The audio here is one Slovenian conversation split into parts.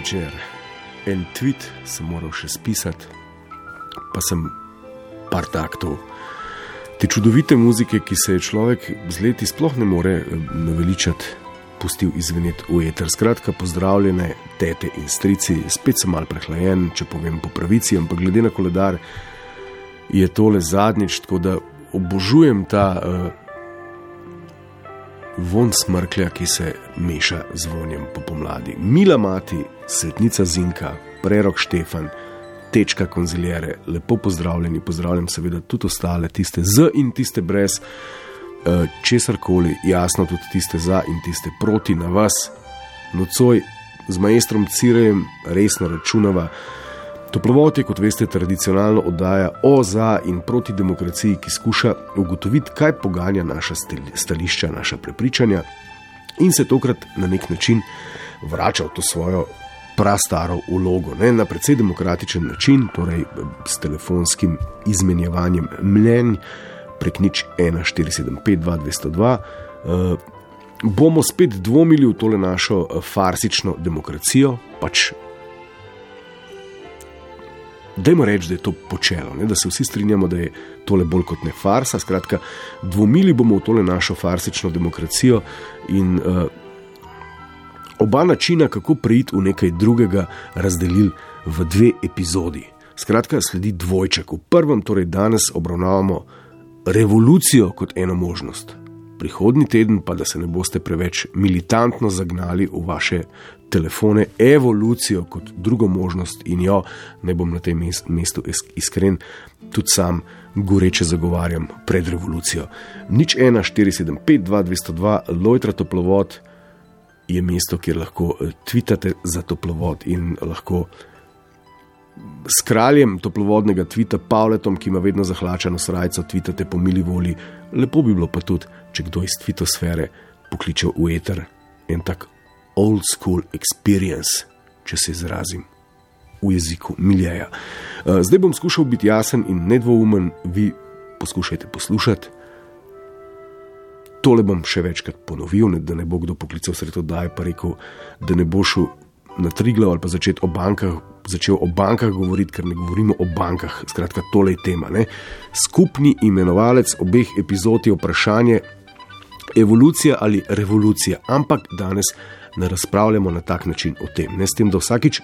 Večer. En tweet sem moral še spisati, pa sem par taktov. Te čudovite muzike, ki se je človek z leti sploh ne more eh, naveličati, pustil izveneti v eter. Skratka, pozdravljene tete in strici, spet sem mal prehlajen, če povem po pravici, ampak glede na koledar je tole zadnjič, tako da obožujem ta. Uh, von smrklja, ki se meša z vonjem po pomladi. Mila mati, svetnica Zinka, prerok Štefan, tečka konzilijere, lepo pozdravljeni, pozdravljam seveda tudi ostale, tiste z in tiste brez, eh, česar koli, jasno tudi tiste za in tiste proti na vas. Nocoj z majstrom Cirejem resno računava. Toplovod je, kot veste, tradicionalno oddaja o za in proti demokraciji, ki skuša ugotoviti, kaj poganja naša stališča, naša prepričanja in se tokrat na nek način vrača v to svojo prastaro ulogo, ne? na precej demokratičen način, torej s telefonskim izmenjevanjem mnenj prek nič 1475-2202. Uh, bomo spet dvomili v tole našo eh, farsično demokracijo, pač Dajmo reči, da je to počelo, ne? da se vsi strinjamo, da je tole bolj kot ne farsa. Skratka, dvomili bomo v tole našo farsično demokracijo in uh, oba načina, kako preiti v nekaj drugega, razdelili v dve epizodi. Skratka, sledi dvojček. V prvem, torej danes, obravnavamo revolucijo kot eno možnost. Prihodni teden pa, da se ne boste preveč militantno zagnali v vaše telefone evolucijo kot drugo možnost, in jo ne bom na tem mestu iskren, tudi sam goreče zagovarjam pred revolucijo. Nič 1, 4, 7, 5, 2, 202, Lojtra toplovod je mesto, kjer lahko eh, tvitate za toplovod in lahko. S kraljem toplovodnega tvita, Pavletom, ki ima vedno zahlačeno srajco, tvitate po mili volji. Lepo bi bilo pa tudi, če kdo iz tvitosfere pokliče v eter en tak old school experience, če se izrazim v jeziku miljeja. Eh, zdaj bom skušal biti jasen in nedvoumen, vi poskušajte poslušati. Tole bom še večkrat ponovil, ne, da ne bo kdo poklical sredo, da je pa rekel, da ne bo šel na triglo ali pa začeti o bankah. Začel o bankah govoriti, ker ne govorimo o bankah. Skratka, tole je tema. Ne? Skupni imenovalec obeh epizod je vprašanje evolucija ali revolucija, ampak danes ne razpravljamo na tak način o tem. Ne s tem, da vsakič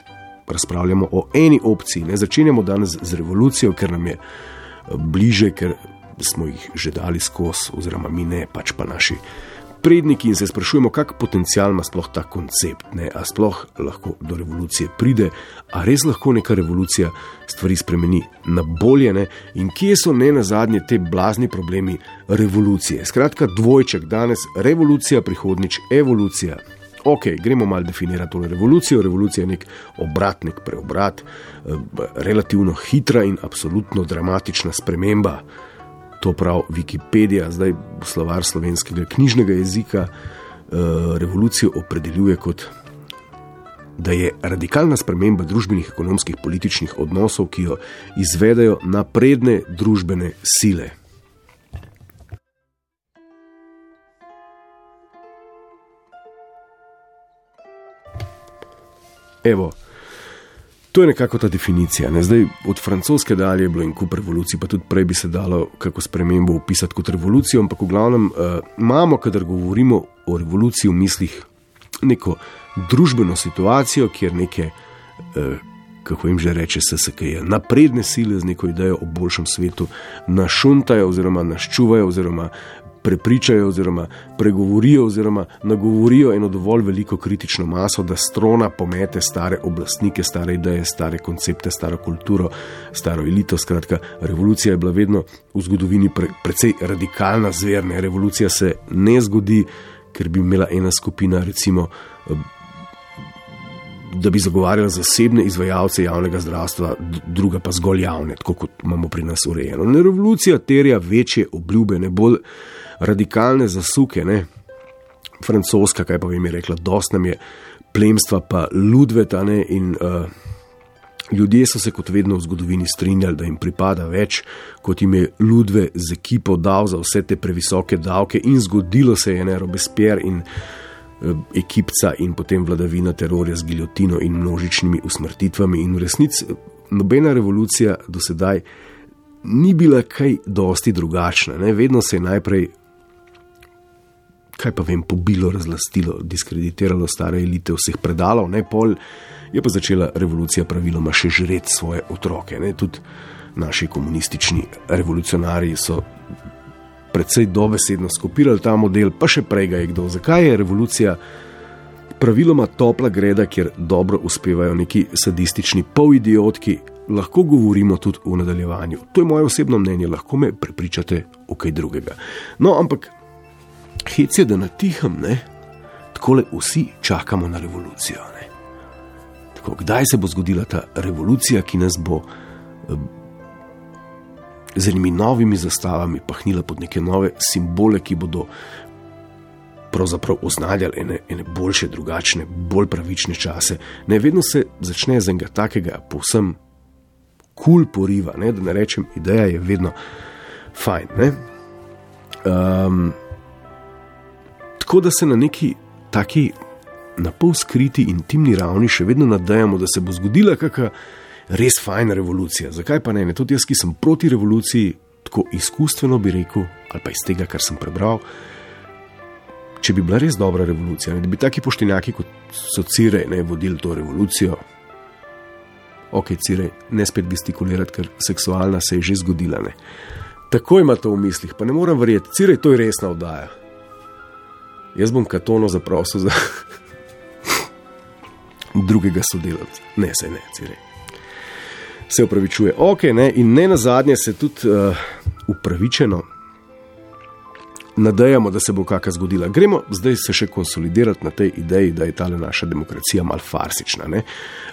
razpravljamo o eni opciji. Ne začenjamo danes z revolucijo, ker nam je eh, bliže, ker smo jih že dali skozi, oziroma mi ne, pač pa naši. Predniki in se sprašujemo, kak potencial ima sploh ta koncept, ne? a sploh lahko do revolucije pride, a res lahko neka revolucija stvari spremeni na bolje, ne? in kje so ne na zadnje te blazni problemi revolucije. Skratka, dvojček danes, revolucija, prihodnič, evolucija ok, gremo malo definirati to revolucijo. Revolucija je nek obrat, nek preobrat, eh, relativno hitra in absolutno dramatična sprememba. To pravi Wikipedija, zdaj slovar slovenskega knjižnega jezika, eh, revolucijo opredeljuje kot. Da je radikalna sprememba družbenih, ekonomskih, političnih odnosov, ki jo izvedejo napredne družbene sile. Evo, To je nekako ta definicija. Ne? Zdaj, od francoske dalje je bilo in kup revolucij, pa tudi prej bi se dalo kako spremembo opisati kot revolucijo, ampak v glavnem uh, imamo, kadar govorimo o revoluciji v mislih, neko družbeno situacijo, kjer neke, uh, kako jim že reče, SSK, napredne sile z neko idejo o boljšem svetu našuntajo oziroma naščuvajo oziroma prepričajo, oziroma pregovorijo, oziroma nagovorijo eno dovolj veliko kritično maso, da strona pomete stare oblastnike, stare ideje, stare koncepte, staro kulturo, staro elito. Skratka, revolucija je bila vedno v zgodovini pre, precej radikalna zverna. Revolucija se ne zgodi, ker bi imela ena skupina, recimo. Da bi zagovarjali zasebne izvajalce javnega zdravstva, druga pa zgolj javne, tako kot imamo pri nas urejeno. Ne, revolucija terja večje obljube, ne bolj radikalne zasuke, ne? francoska, kaj pa bi mi rekla, dost nam je plemstva, pa ludveta. Ne? In uh, ljudje so se kot vedno v zgodovini strinjali, da jim pripada več, kot jim je ludve z ekipo dal za vse te previsoke davke, in zgodilo se je, ne Robespierre in uh, ekipca, in potem vladavina terorja z giljotino in množičnimi usmrtitvami. In v resnici nobena revolucija do sedaj. Ni bila kaj dosti drugačna, ne? vedno se je najprej kaj pa vem, pobilo, razlastilo, diskreditiralo stare elite vseh predalov, ne pol, je pa začela revolucija praviloma še žreti svoje otroke. Ne? Tudi naši komunistični revolucionarji so predvsej dobesedno skopirali ta model, pa še prej ga je kdo. Zakaj je revolucija praviloma topla greda, kjer dobro uspevajo neki sadistični polidiotki? Lahko govorimo tudi v nadaljevanju. To je moje osebno mnenje, lahko me prepričate v kaj drugega. No, ampak hec je, da na tihem, ne, tako le vsi čakamo na revolucijo. Tako, kdaj se bo zgodila ta revolucija, ki nas bo z enimi novimi zastavami pahnila pod neke nove simbole, ki bodo pravzaprav oznaljali ene, ene boljše, drugačne, bolj pravične čase. Ne, vedno se začne z enega takega, povsem kul cool poriva, ne, da ne rečem, ideja je vedno fajn. Um, Tako da se na neki taki na pol skriti intimni ravni še vedno nadejamo, da se bo zgodila kakšna res fajna revolucija. Zakaj pa ne? ne? Tudi jaz, ki sem proti revoluciji, tako izkustveno bi rekel, ali pa iz tega, kar sem prebral. Če bi bila res dobra revolucija, ne, da bi taki poštenjaki kot so Cirej ne vodili to revolucijo, ok, Cirej, ne spet gestikulirati, ker seksualna se je že zgodila. Ne. Tako ima to v mislih, pa ne morem verjeti, Cirej, to je resna oddaja jaz bom katono zaprosil za drugega sodelavca. Ne, se ne, cire. Se upravičuje. Ok, ne, in ne na zadnje se tudi uh, upravičeno nadejamo, da se bo kakšna zgodila. Gremo zdaj se še konsolidirati na tej ideji, da je ta naša demokracija malfarsična. Ne.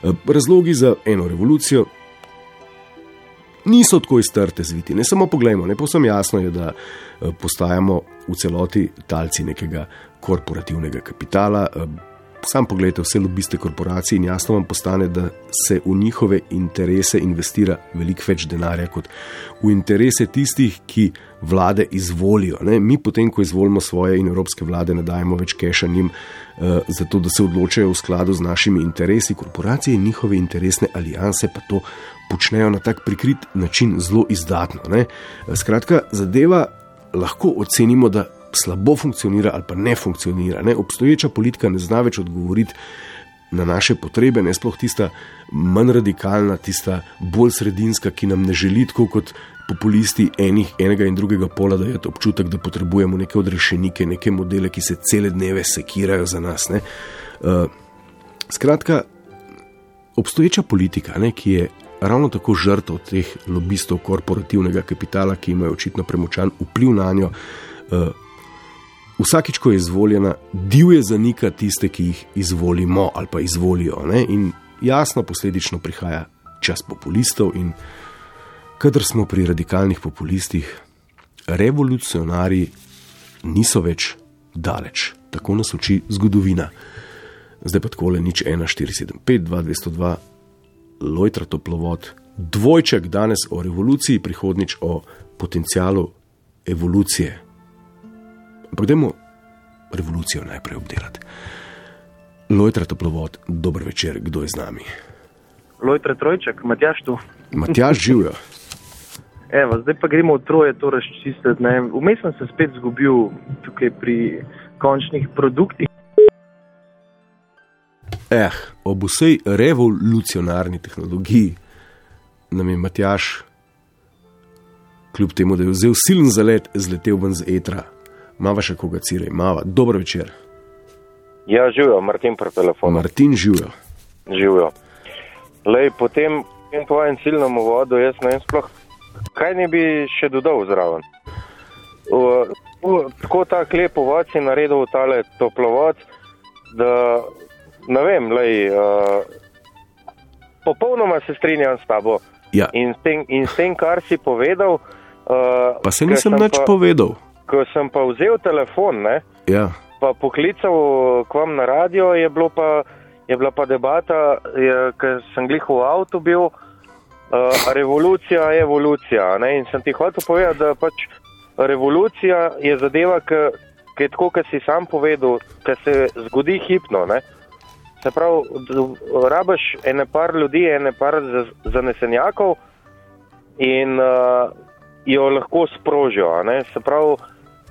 Uh, razlogi za eno revolucijo. Niso tako iztrte zviti, ne samo pogledajmo, ne posem jasno je, da eh, postajamo v celoti talci nekega korporativnega kapitala. Eh, sam pogledajte vse lobiste korporacij in jasno vam postane, da se v njihove interese investira veliko več denarja kot v interese tistih, ki vlade izvolijo. Ne? Mi potem, ko izvolimo svoje in evropske vlade, ne dajemo več keša njim, uh, zato da se odločajo v skladu z našimi interesi. Korporacije in njihove interesne alijanse pa to počnejo na tak prikrit način zelo izdatno. Ne? Skratka, zadeva lahko ocenimo, da slabo funkcionira ali pa ne funkcionira. Ne? Obstoječa politika ne zna več odgovoriti na naše potrebe, ne sploh tista manj radikalna, tista bolj sredinska, ki nam ne želi tako kot populisti enih, enega in drugega pola, da je to občutek, da potrebujemo neke odrešenike, neke modele, ki se cele dneve sekirajo za nas. Uh, skratka, obstoječa politika, ne, ki je. Ravno tako žrtev teh lobistov korporativnega kapitala, ki imajo očitno premočan vpliv na njo, uh, vsakič, ko je izvoljena, divje zanika tiste, ki jih izvolimo ali pa izvolijo. Ne? In jasno, posledično prihaja čas populistov, in kadar smo pri radikalnih populistih, revolucionarji niso več daleč, tako nas uči zgodovina. Zdaj pa tako le nič 1, 4, 7, 5, 2, 202, lojtra toplovod, dvojček danes o revoluciji, prihodnič o potencialu evolucije. Ampak dajmo revolucijo najprej obdelati. Lojtra toplovod, dober večer, kdo je z nami? Lojtra Trojček, Matjaš tu. Matjaž živijo. Evo, zdaj pa gremo v troje to razčistiti. ne. Vmes sem se spet zgubil tukaj pri končnih produktih. Eh, ob vsej revolucionarni tehnologiji nam je Matjaš, kljub temu, da je vzel silen zalet, zletel ven z etra. Mava še koga cire, mava. Dobro večer. Ja, živijo, Martin pri telefonu. Martin živijo. Živijo. Lej, po tem tvojem ciljnem uvodu, jaz ne vem sploh, kaj ne bi še dodal zraven. V, v, tako tak lep uvod si naredil tale toplovod, da ne vem, lej, uh, popolnoma se strinjam s tabo. Ja. In s tem, in s tem kar si povedal. Uh, Pa se nisem nič povedal. Ko sem pa vzel telefon, ne, Ja. pa poklical k vam na radio, je, pa, je bila pa debata, ker sem glih v avtu bil, uh, revolucija je evolucija. Ne? In sem ti hotel povedati, da pač revolucija je zadeva, ki je tako, kot si sam povedal, ki se zgodi hipno. Ne? Se pravi, rabaš ene par ljudi, ene par zanesenjakov in uh, jo lahko sprožijo. Se pravi,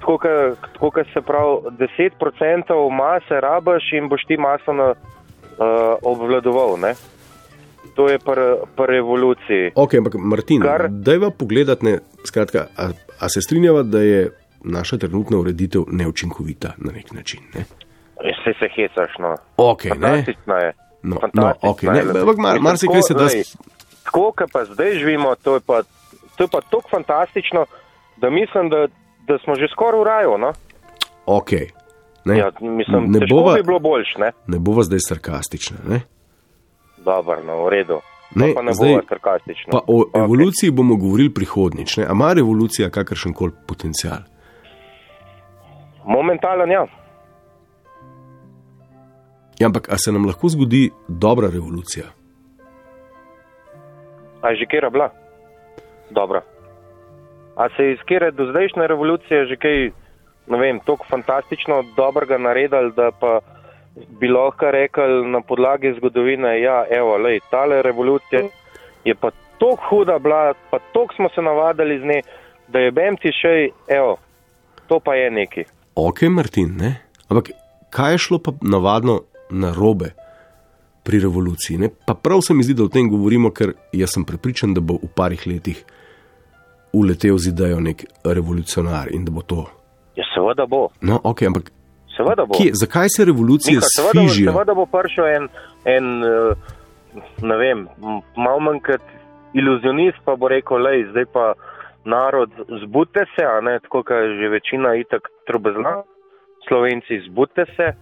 tako ke- tako kot se pravi, 10% mase rabaš in boš ti maso na, uh, obvladoval. Ne? To je pri revoluciji. Ok, ampak Martin, Kar- dajva pogledati, ne, skratka, a, a se strinjava, da je naša trenutna ureditev neučinkovita na nek način. Ne? Vse se hecaš, no. Ok, ne. Fantastično je. No, no, Fantastično ok, ne, je. ampak mar- Mislim, marsikaj se da. Tako, kot pa zdaj živimo, to je pa, to je pa tako fantastično, da mislim, da, da smo že skoraj v raju. No? Ok. Ne, Ja, mislim, ne, bova, bi bilo boljš, ne? ne bova zdaj sarkastična. Ne? Dobro, no, v redu. Ne, Ne, pa ne zdaj- bo sarkastično. Pa o Ok. evoluciji bomo govorili prihodnjič. ne. A ima revolucija kakršen koli potencial? Momentalen, ja. Ja, ampak a se nam lahko zgodi dobra revolucija? A je že kera bila? Dobro. A se je iz kere do zdajšnje revolucije že kaj, ne vem, tako fantastično dobrega naredili, da pa bi lahko rekli na podlagi zgodovine, ja, evo, lej, tale revolucija je pa tako huda bila, pa tako smo se navadili z nje, da je bem ti še, evo, to pa je neki. Ok, Martin, ne? Ampak kaj je šlo pa navadno na robe pri revoluciji? Ne? Pa prav se mi zdi, da o tem govorimo, ker jaz sem prepričan, da bo v parih letih uletel z idejo nek revolucionar in da bo to. Ja, seveda bo, No, ok, ampak seveda bo. kje, zakaj se revolucije Nika, seveda, sfižijo? seveda bo prišel en, en eh, ne vem, malo manj kot iluzionist, pa bo rekel, lej, zdaj pa narod, zbudite se, a ne, tako kot je že večina itak trobezna, slovenci, zbudite se,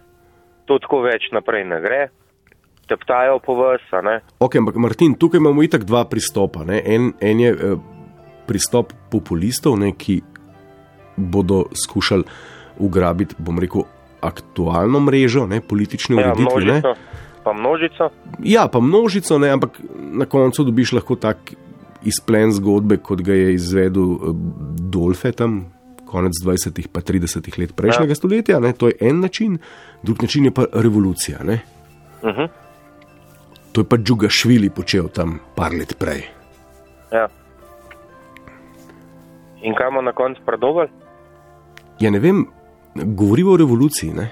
to tako več naprej ne gre, teptajo po vas, ne. Ok, ampak Martin, tukaj imamo itak dva pristopa. ne. En, en je eh, pristop populistov, ne, ki bodo skušali ugrabiti, bom rekel, aktualno mrežo, ne, politične Ja, ureditve. ne. množico, pa množico, Ja, pa množico, ne, ampak na koncu dobiš lahko tak izplen zgodbe, kot ga je izvedel eh, Dolfe tam. Konec 20. pa 30. let prejšnjega ja. stoletja, ne? to je en način, drug način je pa revolucija. Ne? uh -huh. To je pa Džugašvili počel tam par let prej. ja. In kaj bomo na koncu predobili? Ja, ne vem, govorimo o revoluciji. Ne?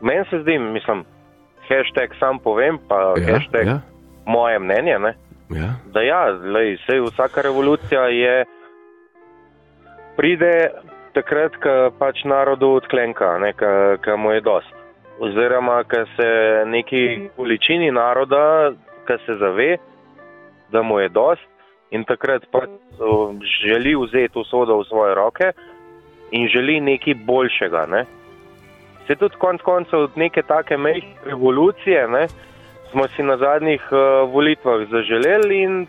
Meni se zdi, mislim, hashtag sam povem, pa Ja, ja, hashtag ja. ja, moje mnenje, ne? ja. da ja, lej, vsaka revolucija je, pride takrat, ko pač narodu odklenka, ko mu je dost. Oziroma, ko se neki količini naroda, ko se zave, da mu je dost in takrat pač želi vzeti usodo v svoje roke in želi nekaj boljšega. Ne. Se tudi konec koncev od neke take mehke revolucije, ne, smo si na zadnjih uh, volitvah zaželeli in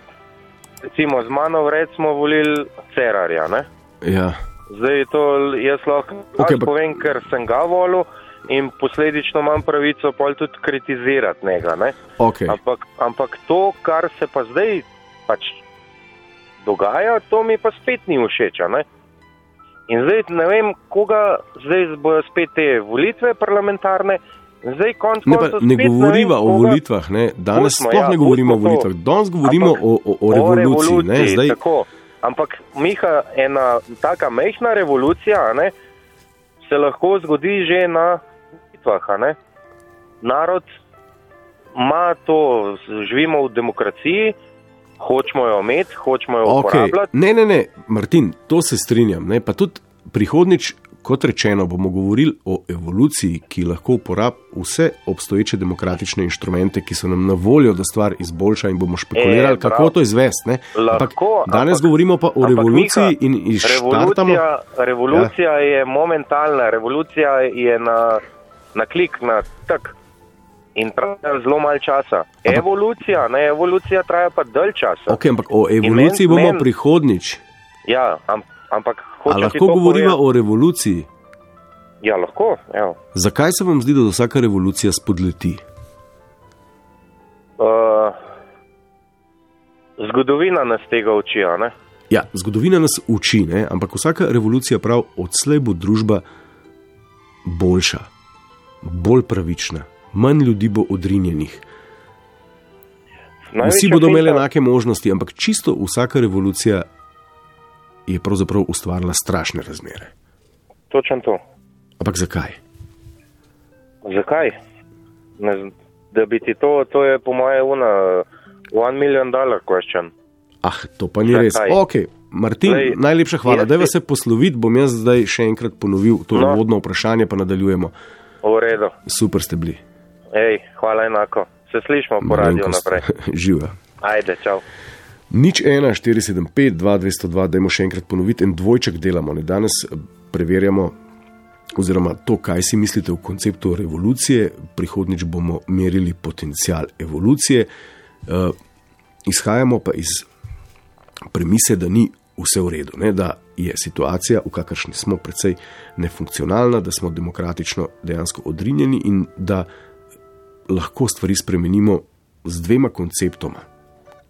recimo z mano vred smo volili Cerarja. Ne? Ja. Zdaj to jaz lahko Ok, okay, povem, ker sem ga volil in posledično imam pravico pol tudi kritizirati njega. Ne? Okay. Ampak, ampak to, kar se pa zdaj pač dogaja, to mi pa spet ni všeč. In zdaj ne vem, koga zdaj bojo spet te volitve parlamentarne Zdaj, konc Ne, pa ne vem, o volitvah, ne. danes Pustimo, sploh ja, ne govorimo o volitvah, danes govorimo Ampak- o, o, o revoluciji. Ne, zdaj, Tako. Ampak, Miha, ena taka mehna revolucija ne, se lahko zgodi že na volitvah. Narod ima to, živimo v demokraciji, hočemo jo imeti, hočemo jo okay. uporabljati. Ne, ne, ne, Martin, to se strinjam. Ne, pa tudi prihodnič, kot rečeno, bomo govorili o evoluciji, ki lahko uporablja vse obstoječe demokratične inštrumente, ki so nam na voljo, da stvar izboljša in bomo špekulirali, E, prav. kako to izvesti. ne. Ampak danes ampak- govorimo pa o ampak, revoluciji Miha, in izštartamo. Revolucija, revolucija ja. je momentalna, revolucija je na, na klik, na tak. In traja zelo malo časa. Evolucija, ne evolucija, traja pa dalj časa. Okay, ampak o evoluciji men- bomo men- prihodnič. Ja, am, ampak A hočem ti lahko govoriva povedati- o revoluciji? Ja, lahko. Ja. Zakaj se vam zdi, da vsaka revolucija spodleti? Uh, zgodovina nas tega uči, a? Ja, zgodovina nas uči, ne? ampak vsaka revolucija prav odslej bo družba boljša, bolj pravična, manj ljudi bo odrinjenih. Vsi Največja bodo imeli enake možnosti, ampak čisto vsaka revolucija je pravzaprav ustvarila strašne razmere. Točno to. Ampak zakaj? Zakaj? Ne, da bi ti to, to je po moje una, one million dollar question. Ah, to pa ni Zakaj? res. Ok, Martin, Glej, najlepša hvala. Dajva se posloviti, bom jaz zdaj še enkrat ponovil to No. uvodno vprašanje, pa nadaljujemo. V redu. Super ste bili. Ej, hvala enako. Se slišimo po radiju naprej. Živa. Ajde, čau. Nič 1, 475, 2, 202, dajmo še enkrat ponoviti, en dvojček delamo. Ne? Danes eh, preverjamo, oziroma to, kaj si mislite o konceptu revolucije, prihodnjič bomo merili potencial evolucije. Uh, izhajamo pa iz premise, da ni vse v redu, ne? da je situacija, v kakršni smo, precej nefunkcionalna, da smo demokratično dejansko odrinjeni in da lahko stvari spremenimo z dvema konceptoma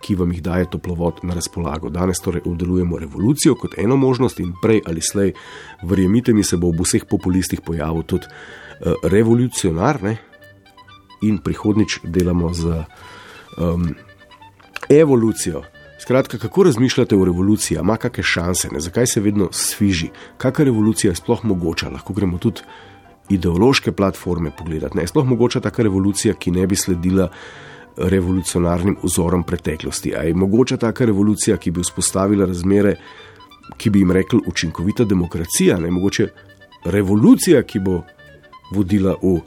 ki vam jih daje toplovod na razpolago. Danes torej obdelujemo revolucijo kot eno možnost, in prej ali slej, verjemite mi, se bo ob vseh populistih pojavil tudi uh, revolucionar, ne? in prihodnič delamo z um, evolucijo. Skratka, kako razmišljate o revoluciji, ima kakšne šanse, ne? zakaj se vedno sviži, kakšna revolucija je sploh mogoča, lahko gremo tudi ideološke platforme pogledati. Ne? Je sploh mogoča taka revolucija, ki ne bi sledila revolucionarnim vzorom preteklosti. A je mogoča taka revolucija, ki bi vzpostavila razmere, ki bi jim rekli učinkovita demokracija, ne mogoče revolucija, ki bo vodila v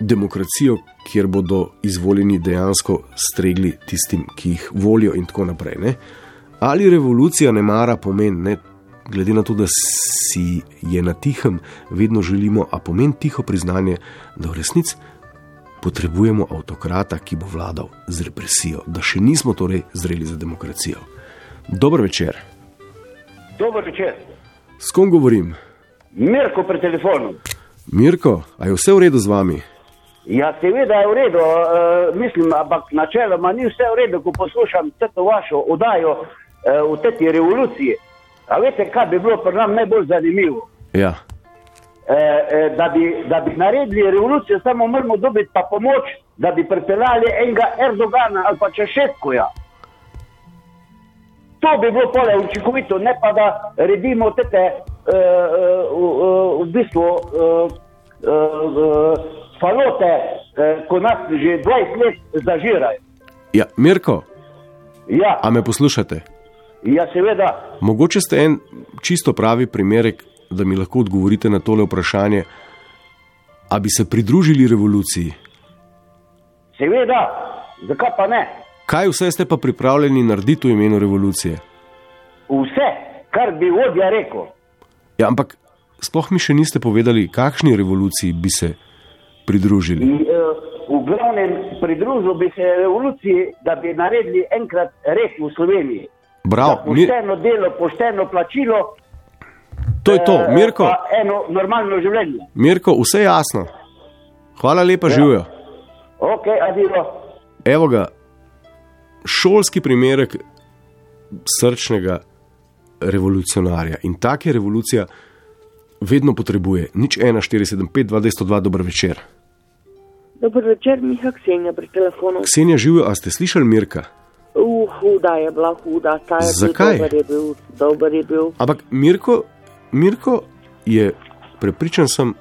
demokracijo, kjer bodo izvoljeni dejansko stregli tistim, ki jih volijo, in tako naprej. Ne? Ali revolucija ne mara pomen, ne? glede na to, da si je na tihem, vedno želimo, a pomen tiho priznanje, da v resnici potrebujemo avtokrata, ki bo vladal z represijo, da še nismo torej zreli za demokracijo. Dober večer, Dober večer. s kom govorim? Mirko pri telefonu. Mirko, a je vse v redu z vami? Ja, seveda je v redu, uh, mislim, ampak načeloma ni vse v redu, ko poslušam to vašo oddajo uh, v tej revoluciji. A veste, kaj bi bilo pri nas najbolj zanimivo? Ja, E, e, da, bi, da bi naredili revolucijo, samo moramo dobiti pa pomoč, da bi pripeljali enega Erdogana ali pa Češetkoja. To bi bilo pole učinkovito, ne pa da redimo te e, e, v, v bistvu e, e, e, falote, e, ko nas že 20 let zažirajo. ja Mirko, Ja, a me poslušate? ja, seveda. Mogoče ste en čisto pravi primerek, da mi lahko odgovorite na tole vprašanje. A bi se pridružili revoluciji? Seveda, zakaj pa ne? Kaj vse ste pa pripravljeni narediti v imenu revolucije? Vse, kar bi vodja rekel. Ja, ampak sploh mi še niste povedali, kakšni revoluciji bi se pridružili. In, uh, v glavnem pridružil bi se revoluciji, da bi naredili enkrat red v Sloveniji. Bravo, mi, Pošteno delo, pošteno plačilo. To je to, eh, Mirko, eno normalno življenje. Mirko, vse jasno. Hvala lepa, živijo. Ok, adijo. Evo ga, šolski primerek srčnega revolucionarja. In tak je revolucija vedno potrebuje. Nič 1, 4, 7, 5, 2, 202, dober večer. Dober večer, Miha Ksenja pri telefonu. Ksenija živijo, a ste slišali Mirka? Uh, huda je bila, huda, ta je Zakaj? bil dober je bil, dober je bil. Ampak Mirko, Mirko je prepričan, sem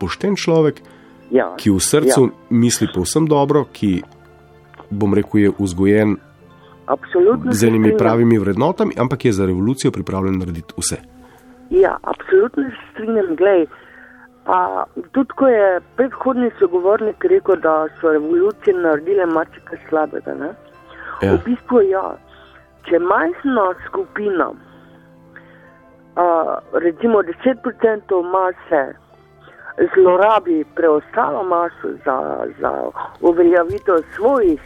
pošten človek, Ja, ki v srcu ja. misli povsem dobro, ki, bom rekel, je vzgojen absolutno z enimi pravimi vrednotami, ampak je za revolucijo pripravljen narediti vse. Ja, absolutno se strinjam, glej. Pa tudi, ko je predhodni sogovornik rekel, da so revolucije naredile marsikaj slabega, ne? Ja. V bistvu ja, če majhna skupina, a, recimo 10% mase, zlorabi preostalo maso za, za uveljavitev svojih,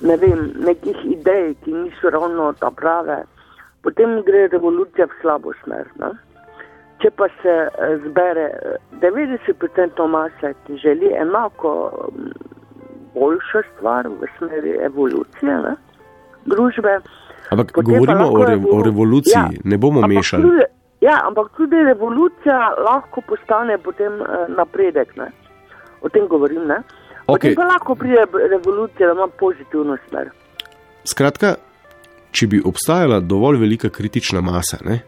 ne vem, nekih idej, ki niso ravno ta prave, potem gre revolucija v slabo smer. Ne? Če pa se eh, zbere eh, 90% mase, ki želi enako boljšo stvar v smeri evolucije ne? družbe. Ampak potem govorimo lahko o, re, o revoluciji, ne bomo ampak mešali. Tudi, ja, ampak tudi revolucija lahko postane potem eh, napredek. Ne? O tem govorim. Ne? Potem Okej. pa lahko pride revolucija, da ima pozitivno smer. Skratka, če bi obstajala dovolj velika kritična masa, ne,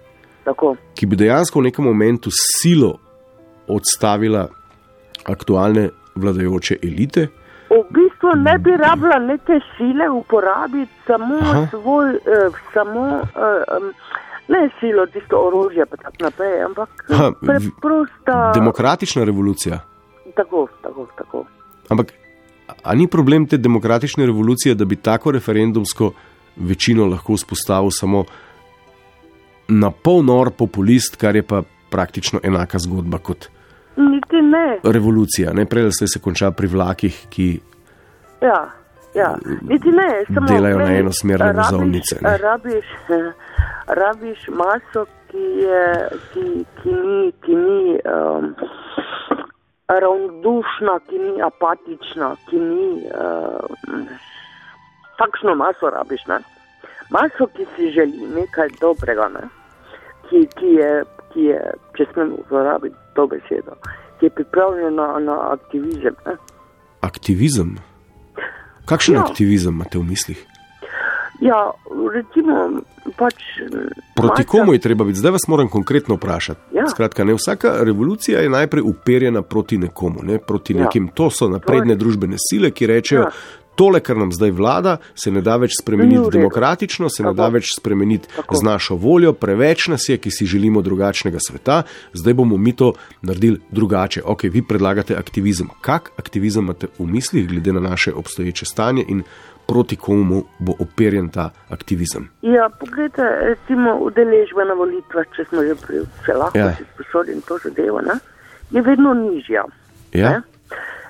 ki bi dejansko v nekem momentu silo odstavila aktualne vladajoče elite, V bistvu ne bi rabila neke sile uporabiti, samo Aha. svoj, eh, samo, eh, em, ne silo, tisto orožje, pa tako naprej, ampak Aha, preprosta. demokratična revolucija. Tako, tako, tako. Ampak, a ni problem te demokratične revolucije, da bi tako referendumsko večino lahko vzpostavil samo na pol nor populist, kar je pa praktično enaka zgodba kot Niti ne. revolucija. Ne prej, da se konča pri vlakih, ki Ja, ja. Niti ne, samo Delajo na glej, enosmerne rabiš- vozovnice, ne. Rabiš, rabiš maso, ki, je, ki, ki ni, ki ni um, ravnodušna, ki ni apatična, ki ni. Um, takšno maso rabiš, ne? Maso, ki si želi nekaj dobrega, ne? Ki, ki, je, ki je, če smem uporabiti to besedo, ki je pripravljena na aktivizem. Ne? aktivizem. Kakšen Ja. aktivizem imate v mislih? Ja, recimo, pač. Proti masa- komu je treba biti? Zdaj vas moram konkretno vprašati. Ja. Skratka, ne vsaka revolucija je najprej uperjena proti nekomu, ne proti Ja. nekim. To so napredne družbene sile, ki rečejo, Ja. Tole, kar nam zdaj vlada, se ne da več spremeniti demokratično, se ne da več spremeniti z našo voljo, preveč nas je, ki si želimo drugačnega sveta, zdaj bomo mi to naredili drugače. Ok, vi predlagate aktivizem. Kak aktivizem imate v mislih, glede na naše obstoječe stanje in proti komu bo operjen ta aktivizem? Ja, poglejte, recimo udeležba na volitvah, če smo že pri, če lahko ja. si sposodim to zadevo, ne, je vedno nižja. Ja? Ne?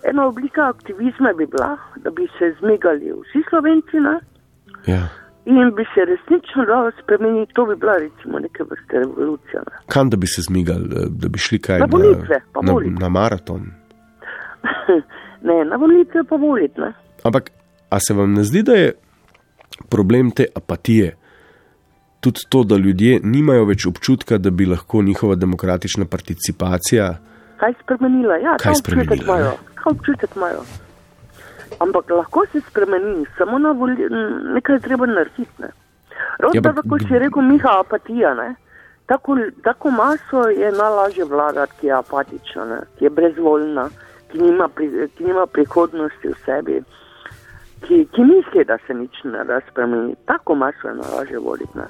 Ena oblika aktivizma bi bila, da bi se zmigali vsi slovenci ne, Ja. in bi se resnično dalo spremeniti, to bi bila recimo neke vrste revolucija. Ne. Kam da bi se zmigali, da bi šli kaj Na volitve, na, volitve. na maraton? ne, na volitve pa voliti. Ne. Ampak, a se vam ne zdi, da je problem te apatije tudi to, da ljudje nimajo več občutka, da bi lahko njihova demokratična participacija Kaj spremenila? Ja, Kaj spremenila, imajo. Kaj občutek imajo? Ampak lahko se spremeni, samo na voli, m, nekaj je treba narediti. Ne? Ravno Ja, tako, kot si rekel, Miha, apatija. Ne? Tako, tako maso je najlažje vladati, ki je apatična, ne? ki je brezvoljna, ki nima, pri, ki nima prihodnosti v sebi, ki, ki misli, da se nič ne da spremeniti. Tako maso je najlažje voditi. Ne?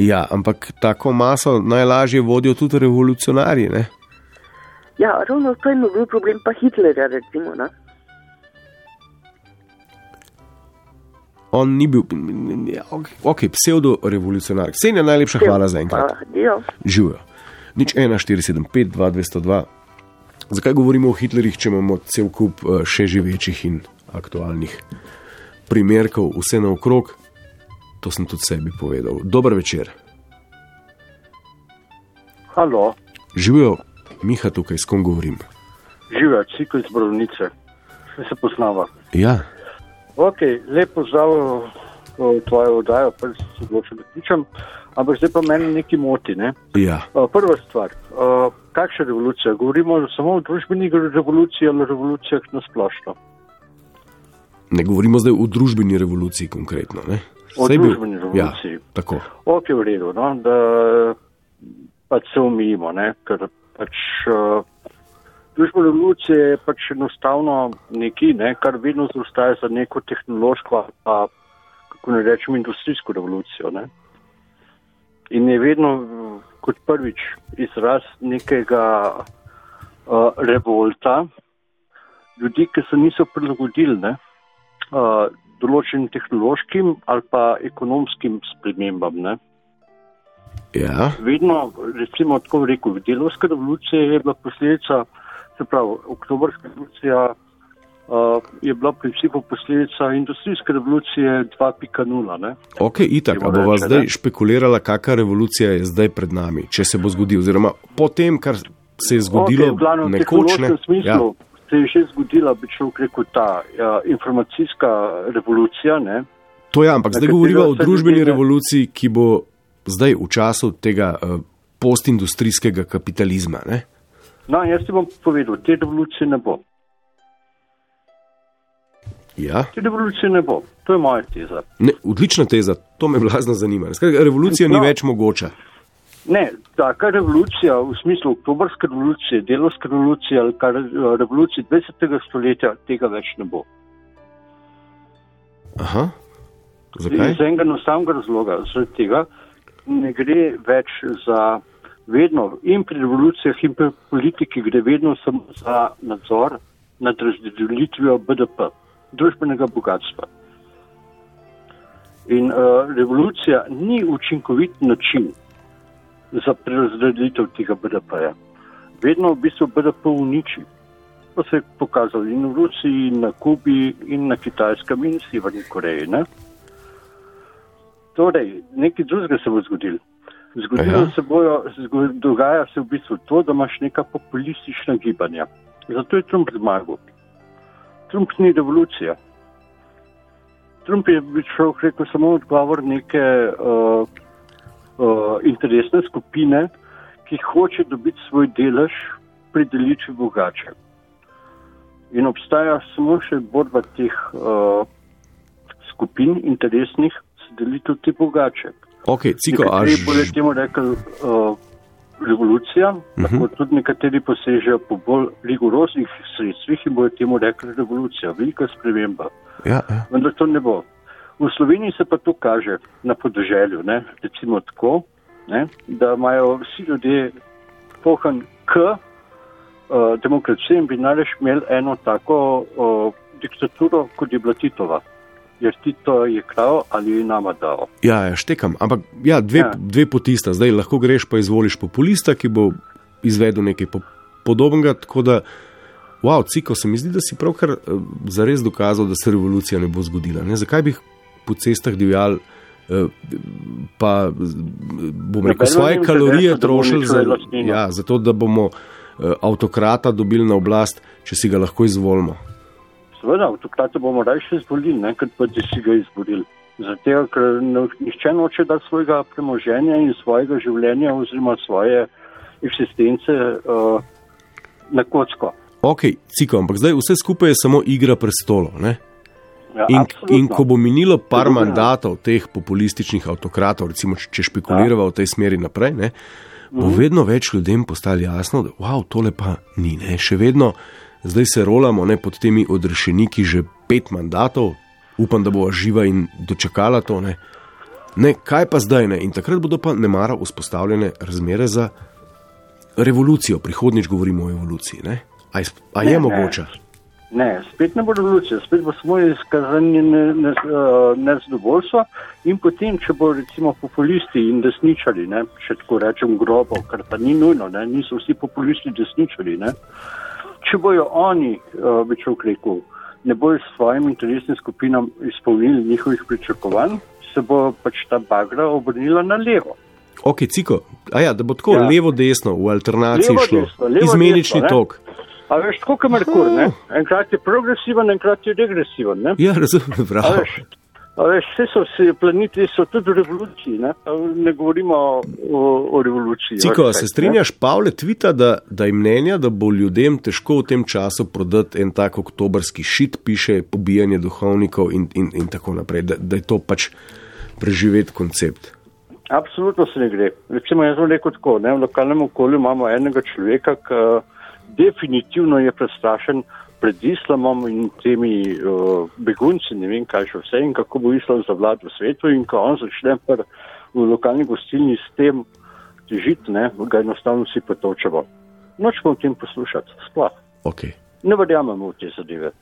Ja, ampak tako maso najlažje vodijo tudi revolucionarji. Ne? Ja, ravno to je bil problem pa Hitlerja, recimo. Ne? On ni bil, ok, pseudo-revolucionar. Vse je najlepša hvala za enkrat. Živijo. Nič 1, 475, 2, 202. Zakaj govorimo o Hitlerjih, če imamo cel kup eh, še živečih in aktualnih primerkov, vse naokrog? To sem tudi sebi povedal. Dober večer. Halo, Živijo, Miha tukaj, s kom govorim. živijo, cikl iz Borovnice, še se poznava. Ja, Ok, lep pozdrav uh, tvojo oddajo, prvi se odločil, da kličem, ampak zdaj pa meni nekaj moti. Ne? Ja. Prva stvar, kakšna revolucija? Govorimo samo o družbeni revoluciji ali revolucijah na splošno. Ne govorimo zdaj o družbeni revoluciji konkretno. Ne? O Saj bil- družbeni revoluciji. Ja, tako. Ok, v redu, no, da pač se umijemo, ne, ker pač uh, družbena revolucija je pač enostavno nekaj, ne, kar vedno zaostaja za neko tehnološko, pa kako ne rečem, industrijsko revolucijo. Ne. In je vedno kot prvič izraz nekega uh, revolta ljudi, ki se niso prilagodili ne, uh, določenim tehnološkim ali pa ekonomskim spremembam. Ne. Ja. Vedno, recimo, tako rekel, delovska revolucija je bila posledica, se pravi, oktobrska revolucija uh, je bila principu posledica industrijske revolucije 2.0. ne. Ok, itak, a bova reče, zdaj ne? špekulirala, kakšna revolucija je zdaj pred nami, če se bo zgodil, oziroma po tem, kar se je zgodilo Okej, v glavnem, nekoč. Ne, smislu ja. Se je že zgodila, bi človek rekel, ta ja, informacijska revolucija. Ne. to je, ampak na zdaj govorimo o družbeni ne- revoluciji, ki bo zdaj v času tega uh, postindustrijskega kapitalizma. Ne? No, jaz ti bom povedal, te revolucije ne bo. Ja, Te revolucije ne bo. To je moja teza. ne, odlična teza, to me blazno zanima. Skratka, revolucija ni No. več mogoča. Ne, taka revolucija v smislu oktobrske revolucije, delovske revolucije ali kar eh, revolucije 20. stoletja, tega več ne bo. Aha, zakaj? Iz enega enostavnega razloga, zaradi tega ne gre več za vedno in pri revolucijah in pri politiki gre vedno samo za nadzor nad razdelitvijo BDP, družbenega bogatstva. In uh, revolucija ni učinkovit način za prerazdelitev tega BDP-ja. Vedno v bistvu BDP uniči. To se je pokazalo in v Rusiji, in na Kubi, in na Kitajskem, in v Severni Koreji. Ne? Torej, nekaj drugega se bo zgodilo. Zgodilo Aja. se bojo, zgo, dogaja se v bistvu to, da imaš neka populistična gibanja. Zato je Trump zmagal. Trump ni revolucija. Trump je, bi človek rekel, samo odgovor neke uh, uh, interesne skupine, ki hoče dobiti svoj delež pri delitvi bogače. In obstaja samo še borba teh uh, skupin interesnih za delitev te bogače. Ok, ciko, a Nekateri bodo ž- temu rekli uh, revolucija, uh -huh. lahko tudi nekateri posežejo po bolj rigoroznih sredstvih in bodo temu rekli revolucija, velika sprememba. ja, ja. Vendar to ne bo. V Sloveniji se pa to kaže na podeželju, ne? recimo tako, ne? da imajo vsi ljudje pohan k uh, demokraciji in bi najraš imeli eno tako uh, diktaturo, kot je bila Titova. Jer Tito je krav ali je nama dal. Ja, ja, štekam. Ampak ja, dve, ja. Ja. dve poti sta. Zdaj lahko greš pa izvoliš populista, ki bo izvedel nekaj po, podobnega. Tako da, wow, ciko se mi zdi, da si pravkar eh, zares dokazal, da se revolucija ne bo zgodila. Ne? Zakaj bi po cestah divjal, eh, pa bom rekel, Nobeno svoje kalorije trošili za, ja, za to, da bomo eh, avtokrata dobili na oblast, če si ga lahko izvolimo. Seveda, avtokrata bomo raje še izvolili, ne, kot pa da si ga izvolili. Zato, ker no, nihče noče dati svojega premoženja in svojega življenja oziroma svoje eksistence uh, na kocko. Ok, ciko, ampak zdaj vse skupaj je samo igra prestolov. ne? Ja, In, absolutno. in ko bo minilo par Dobro, ja. mandatov teh populističnih avtokratov, recimo, če, špekuliramo v tej smeri naprej, ne, bo Mhm. vedno več ljudem postalo jasno, da wow, tole pa ni. Ne. Še vedno zdaj se rolamo ne, pod temi odrešeniki že pet mandatov, upam, da bo živa in dočakala to. Ne. Ne, kaj pa zdaj ne? In takrat bodo pa nemara vzpostavljene razmere za revolucijo. Prihodnjič govorimo o evoluciji. Ne. A, je, a je ne. mogoče? Ne, spet ne bo revolucija, spet bo samo izkazanje ne- ne- eh, nezadovoljstva in potem, če bo recimo populisti in desničari, ne, če tako rečem grobo, kar pa ni nujno, ne, niso vsi populisti desničari, ne, če bojo oni, uh, bi človek rekel, ne bojo s svojim interesnim skupinam izpolnili njihovih pričakovanj, se bo pač ta bagra obrnila na levo. Ok, ciko, a ja, da bo tako ja. Levo-desno v alternaciji Levo, šlo. desno, levo, Izmenični desno, ne. A veš, tako kot Merkur, ne? enkrat je progresiven, enkrat je regresiven. Ne? Ja, razumem, A prav. veš, A Veš, vse so si planeti, so tudi v revoluciji. Ne, A ne govorimo o, o revoluciji. Ciko, Veš, se strinjaš, Pavle, tvita, da, da je mnenja, da bo ljudem težko v tem času prodati en tak oktobrski šit, piše pobijanje duhovnikov in, in, in tako naprej, da, da je to pač preživeti koncept. Absolutno se ne gre. Recimo, jaz bom rekel tako, ne, v lokalnem okolju imamo enega človeka, ki definitivno je prestrašen pred islamom in temi uh, begunci, ne vem kaj še vse in kako bo islam zavladal v svetu in ko on začne pr, v lokalni gostilni s tem težiti, ne, ga enostavno vsi potočamo. Nočemo o tem poslušati, sploh. Okay. Ne verjamemo v te zadeve.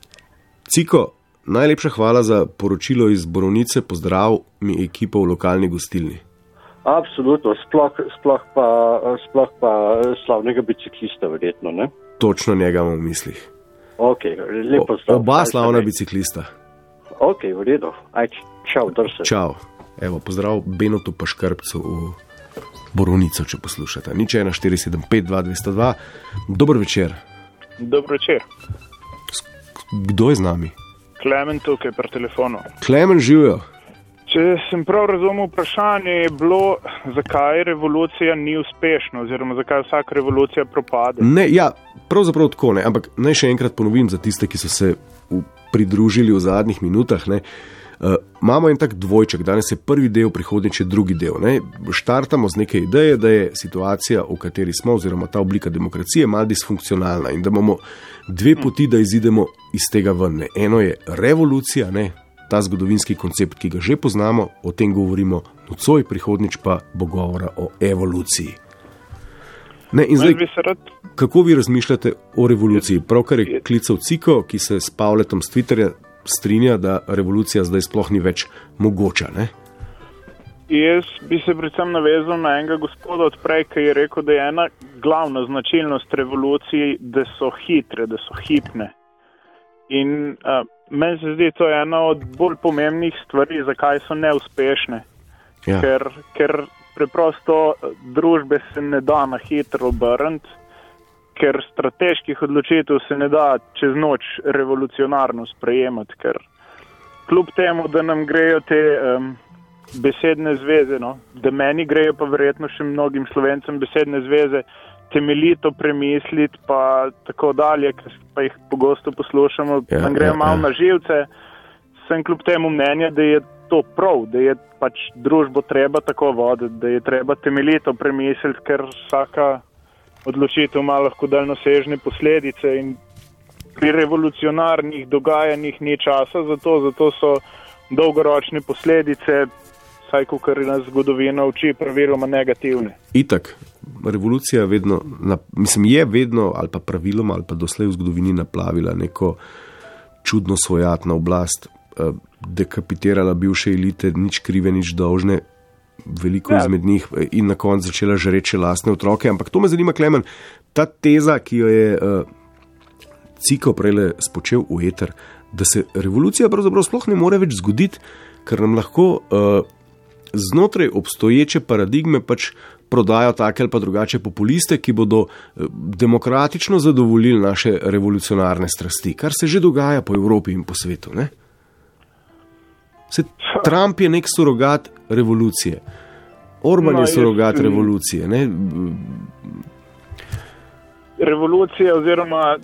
Ciko, najlepša hvala za poročilo iz Borovnice, pozdrav mi ekipo v lokalni gostilni. Absolutno, sploh, sploh, pa, sploh pa slavnega biciklista, verjetno. Ne? Točno njega imam v mislih. Ok, lepo zdrav. Oba slavna biciklista. Ok, v redu. Aj, čau, drse. Čau. Evo, pozdrav Benotu Paškrbcu v Borovnico, če poslušate. Nič 1, 4, 7, 5, 2, 202. Dober večer. Dobro večer. Kdo je z nami? Klemen tukaj pri telefonu. Klemen živijo. Če sem prav razumel vprašanje, je bilo, zakaj revolucija ni uspešna oziroma zakaj vsaka revolucija propade. Ne, ja, pravzaprav tako ne, ampak naj še enkrat ponovim za tiste, ki so se v, pridružili v zadnjih minutah. Ne. Uh, imamo en tak dvojček, danes je prvi del, prihodnjič je drugi del. Ne. Štartamo z neke ideje, da je situacija, v kateri smo, oziroma ta oblika demokracije, malo disfunkcionalna in da imamo dve poti, da izidemo iz tega ven. Ne. Eno je revolucija, ne, ta zgodovinski koncept, ki ga že poznamo, o tem govorimo nocoj, prihodnjič pa bo govora o evoluciji. Ne, in Jaz zdaj, kako vi razmišljate o revoluciji? Pravkar je klical Ciko, ki se s Pavletom z Twitterja strinja, da revolucija zdaj sploh ni več mogoča. Ne? jaz bi se predvsem navezal na enega gospoda odprej, ki je rekel, da je ena glavna značilnost revolucij, da so hitre, da so hipne. In uh, meni se zdi, to je ena od bolj pomembnih stvari, zakaj so neuspešne. Ja. ker, ker preprosto eh, družbe se ne da na hitro obrniti, ker strateških odločitev se ne da čez noč revolucionarno sprejemati, ker kljub temu, da nam grejo te um, besedne zveze, no, da meni grejo pa verjetno še mnogim slovencem besedne zveze, temeljito premisliti pa tako dalje, ker pa jih pogosto poslušamo, Ja, nam grejo ja, malo ja. na živce, sem kljub temu mnenja, da je to prav, da je pač družbo treba tako voditi, da je treba temeljito premisliti, ker vsaka odločitev ima lahko daljnosežne posledice in pri revolucionarnih dogajanjih ni časa za to, zato so dolgoročne posledice, vsaj kot nas zgodovina uči, praviloma negativne. Itak, revolucija vedno, na, mislim, je vedno ali pa praviloma ali pa doslej v zgodovini naplavila neko čudno svojatno oblast, eh, dekapitirala bivše elite, nič krive, nič dolžne. Veliko ja. Izmed njih eh, in na koncu začela žreči lastne otroke. Ampak to me zanima, Klemen, ta teza, ki jo je uh, Ciko prej spočel v eter, da se revolucija pravzaprav sploh ne more več zgoditi, ker nam lahko uh, znotraj obstoječe paradigme pač prodajo take ali pa drugače populiste, ki bodo eh, demokratično zadovoljili naše revolucionarne strasti, kar se že dogaja po Evropi in po svetu. Ne? Se, Trump je nek surogat revolucije, Orban No, je jaz- surogat revolucije. Ne? Revolucija oziroma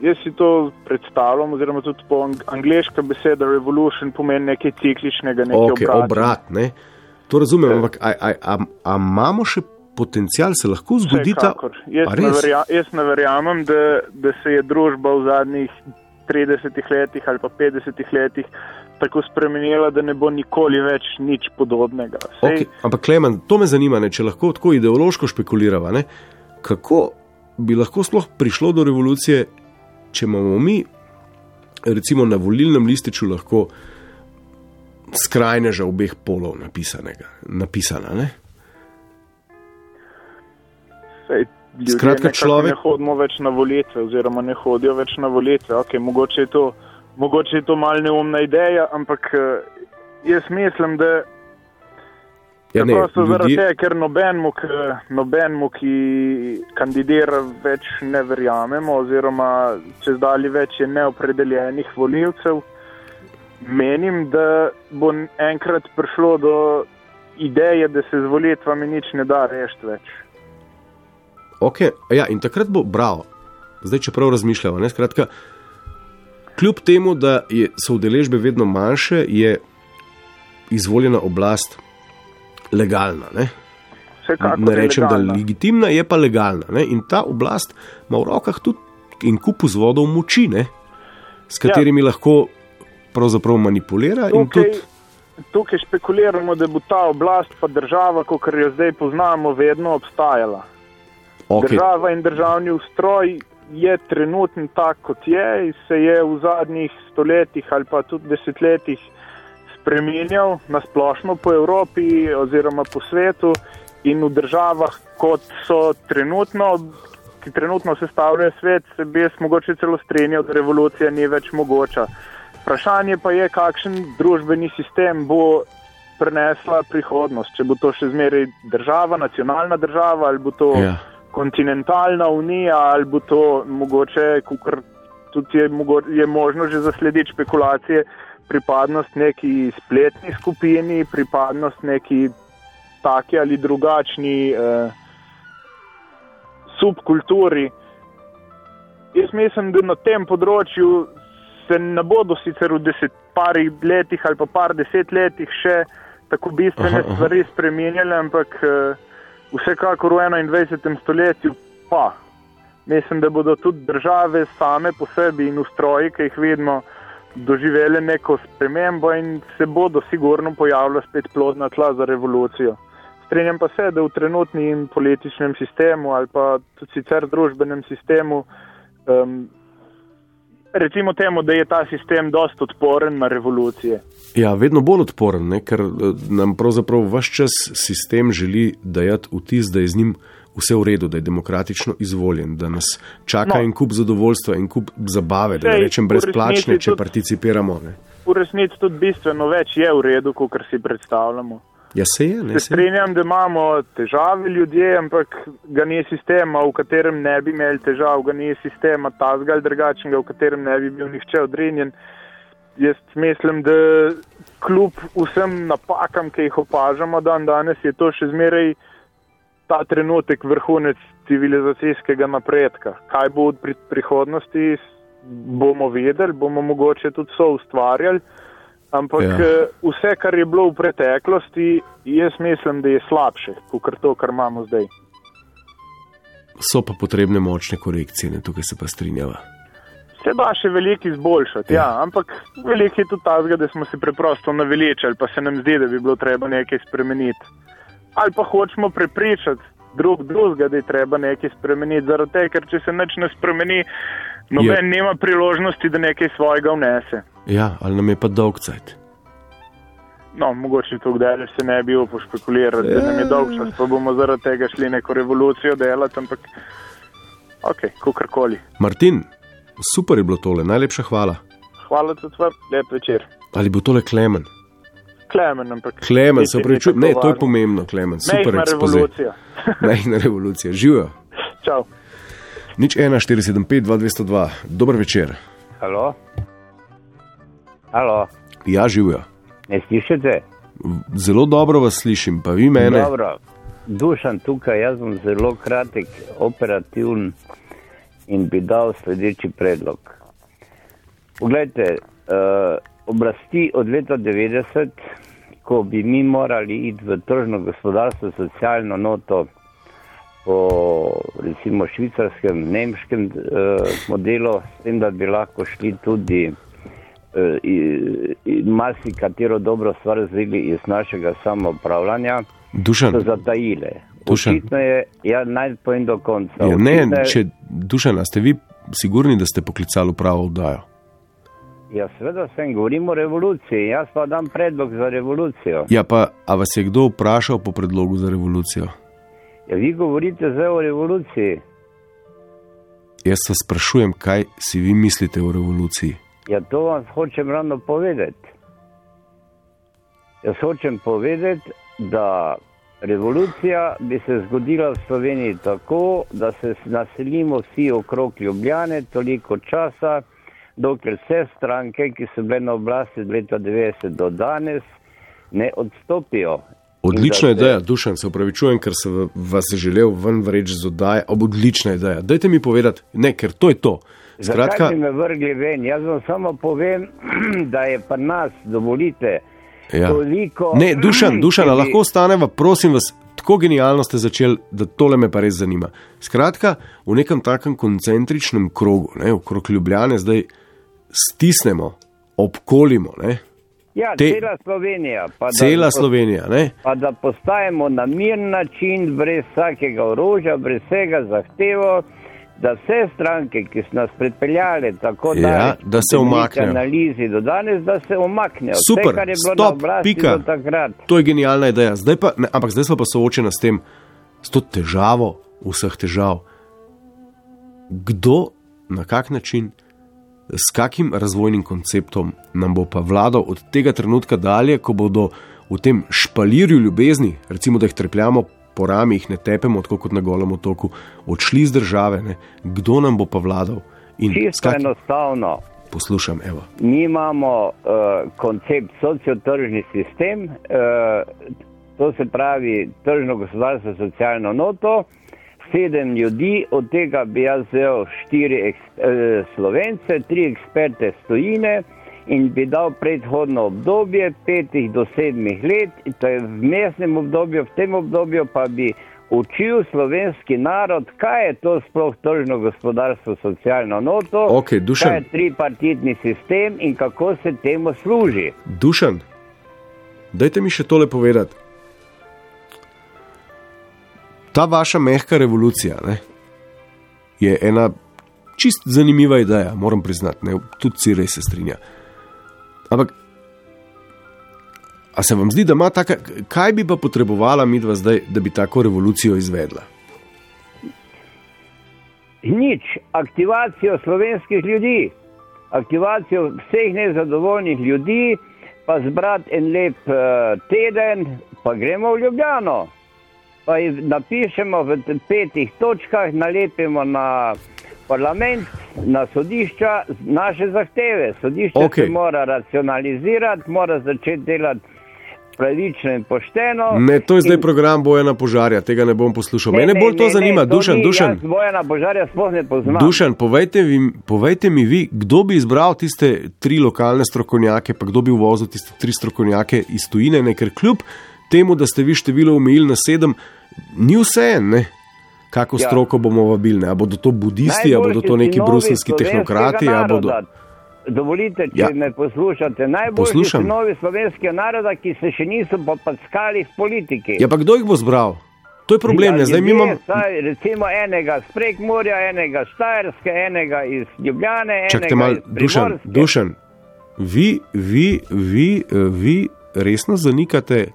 jaz si to predstavljam, oziroma tudi po ang angliška beseda revolution pomeni nekaj cikličnega, nekaj Okay, obratnega. obrat, ne? To razumem, ampak a, a, a, a imamo še potencial, se lahko zgodi ta. Jaz, ne verja, jaz ne verjamem, da, da se je družba v zadnjih 30 letih ali pa 50 letih tako spremenila, da ne bo nikoli več nič podobnega. Sej, Okay, ampak, Klemen, to me zanima, ne, če lahko tako ideološko špekuliramo, kako bi lahko sploh prišlo do revolucije, če imamo mi, recimo na volilnem lističu, lahko skrajneža obeh polov napisana. Ne? sej, Skratka, človek- Ne hodimo več na volitve, oziroma ne hodijo več na volitve. Okay, mogoče, je to, mogoče je to mal neumna ideja, ampak eh, jaz mislim, da Ja, ne, Preprosto zaradi ljudje, tega, ker nobenmu, k- nobenmu, ki kandidira, več ne verjamemo, oziroma čez dalje več je neopredeljenih voljivcev. Menim, da bo enkrat prišlo do ideje, da se z volitvami nič ne da rešiti več. Okay. Ja, in takrat bo bravo. Zdaj, če prav razmišljamo, ne, skratka, kljub temu, da je, so udeležbe vedno manjše, je izvoljena oblast legalna. Ne, ne rečem, da je legalna. legitimna, je pa legalna. Ne, in ta oblast ima v rokah tudi in kup vzvodov moči, ne, s katerimi ja. lahko pravzaprav manipulira. in Tukaj, tudi- tukaj špekuliramo, da bo ta oblast pa država, kot jo zdaj poznamo, vedno obstajala. Okej. Država in državni ustroj je trenutno tak, kot je, se je v zadnjih stoletjih ali pa tudi desetletjih spremenjal na splošno po Evropi oziroma po svetu in v državah, kot so trenutno, ki trenutno sestavljajo svet, se bi jaz mogoče celo strenjal, da revolucija ni več mogoča. Vprašanje pa je, kakšen družbeni sistem bo prenesla prihodnost, če bo to še zmeraj država, nacionalna država ali bo to Ja. kontinentalna unija ali bo to mogoče, kukor tudi je, mogo, je možno že zaslediti špekulacije, pripadnost neki spletni skupini, pripadnost neki taki ali drugačni eh, subkulturi. Jaz mislim, da na tem področju se ne bodo sicer v deset parih letih ali pa par desetletjih še tako bistvene Aha, aha. stvari spremenjale, ampak eh, vsekakor v 21. stoletju pa. Mislim, da bodo tudi države same po sebi in ustroji, ki jih vidimo, doživele neko spremembo in se bodo sigurno pojavila spet plodna tla za revolucijo. Strenjam pa se, da v trenutnem političnem sistemu ali pa tudi sicer družbenem sistemu, um, recimo temu, da je ta sistem dost odporen na revolucije. Ja, vedno bolj odporen, ne, ker eh, nam pravzaprav vse čas sistem želi dajati vtis, da je z njim vse v redu, da je demokratično izvoljen, da nas čaka No. en kup zadovoljstva in kup zabave, da Sej, rečem v brezplačne, če tudi- participiramo. Ne. V resnici tudi bistveno več je v redu, kot si predstavljamo. Ja, se je, ne Se strinjam, da imamo težave ljudje, ampak ga ni sistema, v katerem ne bi imeli težav, ga ni sistema tazga ali drugačnega, v katerem ne bi bil nihče odrinjen. Jaz mislim, da kljub vsem napakam, ki jih opažamo dan danes, je to še zmeraj ta trenutek vrhunec civilizacijskega napredka. Kaj bo v pri- prihodnosti, bomo vedeli, bomo mogoče tudi so ustvarjali. Ampak Ja. ja. vse, kar je bilo v preteklosti, jaz mislim, da je slabše, kot to, kar imamo zdaj. So pa potrebne močne korekcije, ne, tukaj se pa strinjava. Se da še veliko izboljšati, ja. ja, ampak veliko je tudi tazga, da smo se preprosto naveličali, pa se nam zdi, da bi bilo treba nekaj spremeniti. Ali pa hočemo prepričati drug drugega, da je treba nekaj spremeniti, zaradi tega, ker če se nič ne spremeni, noben nima priložnosti, da nekaj svojega vnese. Ja, ali nam je pa dolg cajt. No, mogoče to kdaj se ne bi upal špekulirati, da nam je dolg čas, pa bomo zaradi tega šli neko revolucijo delati, ampak ok, kakorkoli. Martin, super je bilo tole, najlepša hvala. Hvala tudi vam, lep večer. Ali bo tole Klemen? Klemen, ampak. Klemen, se upravičujem, ne, to je pomembno, Klemen, super Mehna ekspoze. revolucija. Mehna revolucija, živijo. Čau. Nič 1, 475, 2202, dober večer. Halo? Halo? Ja, živijo. Ne slišite? Zelo dobro vas slišim, pa vi mene. Dobro. Dušan tukaj, jaz sem zelo kratek, operativen in bi dal sledeči predlog. Poglejte, uh, oblasti od leta 90, ko bi mi morali iti v tržno gospodarstvo, socialno noto po recimo švicarskem, nemškem uh, modelu, s tem, da bi lahko šli tudi uh, marsikatero dobro stvar vzeli iz našega samoupravljanja, Dušan. so zatajile. Dušan. Očitno je, ja, naj povem do konca. Ja, ne, je- če dušana, ste vi sigurni, da ste poklicali pravo oddajo? Ja, seveda sem, govorimo o revoluciji, jaz pa dam predlog za revolucijo. Ja, pa a vas je kdo vprašal po predlogu za revolucijo? Ja, vi govorite zdaj o revoluciji. Jaz vas sprašujem, kaj si vi mislite o revoluciji. Ja, to vam hočem ravno povedati. Jaz hočem povedati, da revolucija bi se zgodila v Sloveniji tako, da se naselimo vsi okrog Ljubljane toliko časa, dokler vse stranke, ki so bile na oblasti od leta 90 do danes, ne odstopijo. Odlična se- ideja, dušan se upravičujem, ker sem vas želel ven vreči z oddaje. Ob odlična ideja. Dajte mi povedati, ne, ker to je to. Skratka, bi me vrgli ven? Jaz vam samo povem, da je pa nas, dovolite, ja. toliko. Ne, dušan, dušan, ki a bi- lahko ostaneva, prosim vas, tako genialno ste začeli, da tole me pa res zanima. Skratka, v nekem takem koncentričnem krogu, ne, okrog Ljubljane, zdaj stisnemo, obkolimo, ne, Ja, te- cela Slovenija. Pa da- cela Slovenija. Ne. Pa da postajamo na miren način, brez vsakega orožja, brez vsega zahtevo, da vse stranke, ki so nas pripeljale tako Ja, daleč, da se umaknejo. analizi do danes, da se umaknejo. Super, vse, kar je bilo stop, pika. To je genialna ideja. Zdaj pa, ne, ampak zdaj smo pa soočeni s tem, s to težavo vseh težav. Kdo, na kak način, s kakim razvojnim konceptom nam bo pa vladal od tega trenutka dalje, ko bodo v tem špalirju ljubezni, recimo da jih trepljamo po rami, jih ne tepemo tako kot na golem otoku, odšli iz države, ne? kdo nam bo pa vladal. In Čisto kakim- enostavno. Poslušam, evo. Mi imamo uh, koncept sociotržni sistem, uh, to se pravi tržno gospodarstvo, socialno noto, sedem ljudi, od tega bi jaz vzel štiri eks- eh, slovence, tri eksperte stojine in bi dal predhodno obdobje petih do sedmih let, in to je v mestnem obdobju, v tem obdobju pa bi učil slovenski narod, kaj je to sploh tržno gospodarstvo, socialno noto, Dušan. kaj je tripartitni sistem in kako se temu služi. Dušan, dajte mi še tole povedati. Ta vaša mehka revolucija ne, je ena čist zanimiva ideja, moram priznati, ne, tudi si res se strinja. Ampak, a se vam zdi, da ima taka, kaj bi pa potrebovala midva zdaj, da bi tako revolucijo izvedla? Nič, aktivacijo slovenskih ljudi, aktivacijo vseh nezadovoljnih ljudi, pa zbrati en lep uh, teden, pa gremo v Ljubljano. Pa jih napišemo v petih točkah, nalepimo na parlament, na sodišča naše zahteve. Sodišče okay. se mora racionalizirati, mora začeti delati pravično in pošteno. Ne, to je zdaj In- program Bojana Požarja, tega ne bom poslušal. Mene bolj to zanima, to Dušan, ni, Dušan. Bojana Božarja sploh ne poznam. Dušan, povejte, vi, povejte mi vi, kdo bi izbral tiste tri lokalne strokovnjake, pa kdo bi uvozil tiste tri strokovnjake iz tujine, ne? ker kljub temu, da ste vi število omejili na sedem, ni vse en, ne? Kako Ja. stroko bomo vabili, ne? a bodo to budisti, a bodo to neki bruselski tehnokrati, a bodo. Dovolite, če Ja. me poslušate, najboljši Poslušam. sinovi slovenskega naroda, ki se še niso popackali v politiki. Ja, pa kdo jih bo zbral? To je problem, Ja? Zdaj ljudje, imamo. Saj, recimo enega z Prekmurja, enega iz Štajerske, enega iz Ljubljane, Čakajte malo, iz Primorske. Dušan, vi, vi, vi, eh, vi resno zanikate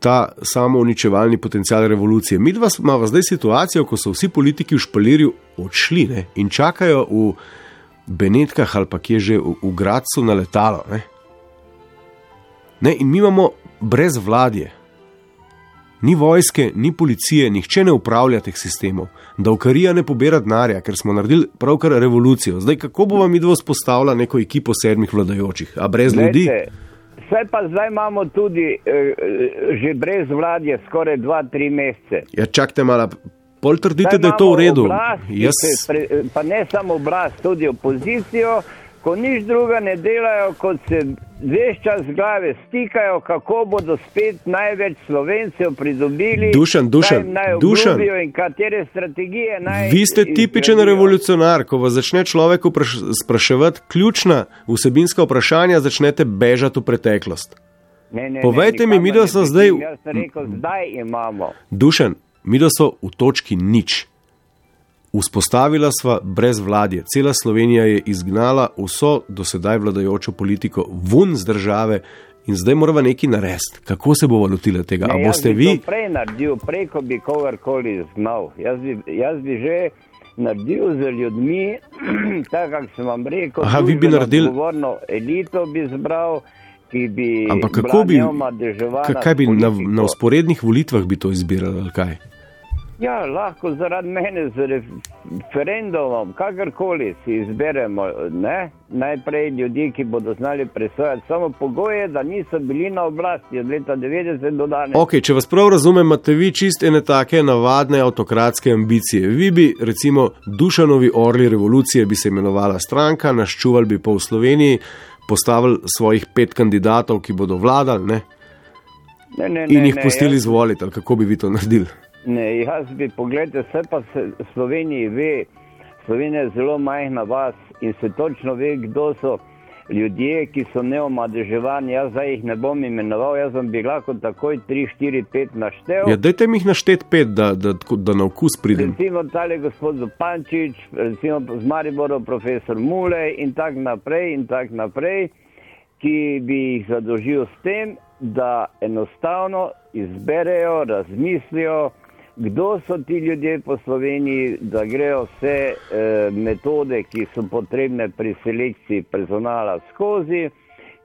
ta samo uničevalni potencial revolucije. Mi dva imamo zdaj situacijo, ko so vsi politiki v špalirju odšli ne, in čakajo v Benetkah ali pa kje že v, v Gracu na letalo. Ne. Ne, in mi imamo brez vladje. Ni vojske, ni policije, nihče ne upravlja teh sistemov. Davkarija ne pobira denarja, ker smo naredili pravkar revolucijo. Zdaj, kako bo vam idvo spostavila neko ekipo sedmih vladajočih, a brez ljudi? Saj pa zdaj imamo tudi eh, eh, že brez vladje skoraj dva, tri mesece. Ja, čakajte malo, pol trdite, da je to v redu. Oblast, Jaz, se pre, pa ne samo oblast, tudi opozicijo, ko nič druga ne delajo, kot se veš čas glave stikajo, kako bodo spet največ slovencev pridobili. Dušan, Dušan, Dušan. In katere strategije naj. vi ste tipičen izgradijo. revolucionar, ko vas začne človek vpraš spraševati ključna vsebinska vprašanja, začnete bežati v preteklost. Ne, ne, Povejte ne, mi, mi da so zdaj- rekel, zdaj imamo. Dušan, mi da so v točki nič. Vzpostavila sva brez vladje. Cela Slovenija je izgnala vso dosedaj vladajočo politiko ven z države in zdaj moramo nekaj narediti. Kako se bomo lotili tega? Ne, jaz bi vi? to prej naredil, preko bi kogarkoli znal. Jaz bi, jaz bi že naredil z ljudmi, tako kot sem vam rekel. Aha, vi bi naredili- Odgovorno elito bi zbral, bi. Ampak kako bi, kaj bi na, na usporednih volitvah bi to izbirali? ali Kaj? Ja, lahko zaradi mene z referendumom, kakorkoli si izberemo. Ne? Najprej ljudi, ki bodo znali presojati, samo pogoj je, da niso bili na oblasti od leta 90 do danes. Ok, če vas prav razumem, imate vi čist ene take navadne avtokratske ambicije. Vi bi, recimo, Dušanovi orli revolucije bi se imenovala stranka, naščuvali bi v Sloveniji, postavili svojih pet kandidatov, ki bodo vladali ne? Ne, ne, in ne, jih ne, pustili jaz- izvoliti, kako bi vi to naredili. Ne, jaz bi, pogledajte, vse pa se v Sloveniji ve, Slovenija je zelo majhna vas in se točno ve, kdo so ljudje, ki so neomadeževani. Jaz zdaj jih ne bom imenoval, jaz vam bi lahko takoj 3, 4, 5 naštel. Ja, dajte mi jih naštet pet, da, da, da, na okus pridem. Recimo tale gospod Zupančič, recimo z Mariborom profesor Mulej in tako naprej in tako naprej, ki bi jih zadolžil s tem, da enostavno izberejo, razmislijo, kdo so ti ljudje po Sloveniji, da grejo vse eh, metode, ki so potrebne pri selekciji personala skozi,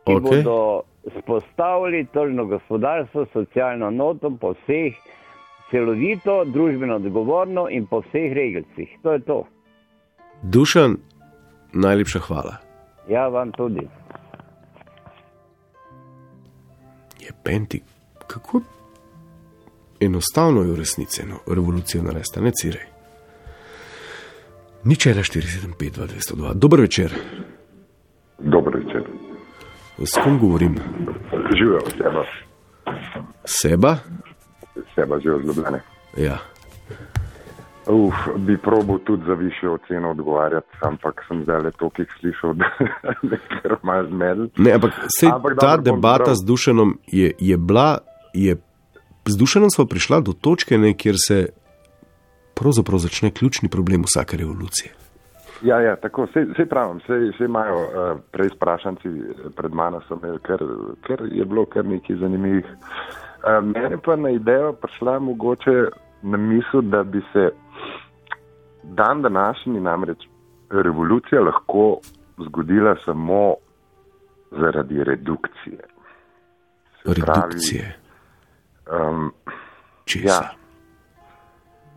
ki okay. bodo spostavili tržno gospodarstvo, socialno noto po vseh celovito, družbeno odgovorno in po vseh regelcih. To je to. Dušan, najlepša hvala. Ja, vam tudi. Je penti, kako enostavno je v resnici eno revolucijo narediti, ne cirej. Nič 1,475, 202. Dober večer. Dober večer. S kom govorim? Živijo seba, Seba? seba živijo z Ljubljane. Ja. Uf, bi probal tudi za višjo oceno odgovarjati, ampak sem zdaj le toliko slišal, da me kar malo zmedel. Ne, ampak sej, Ampak ta dobro, debata bral. z Dušanom je, je bila. Je, z Dušanom smo prišla do točke, ne, kjer se pravzaprav začne ključni problem vsake revolucije. Ja, ja, tako, vse pravim, vse imajo uh, prej sprašanci pred mano, ker, ker je bilo kar nekaj zanimivih. Uh, meni pa na idejo prišla mogoče na misel, da bi se dan današnji namreč revolucija lahko zgodila samo zaradi redukcije. Se Redukcije. Pravi, um, Česa? ja.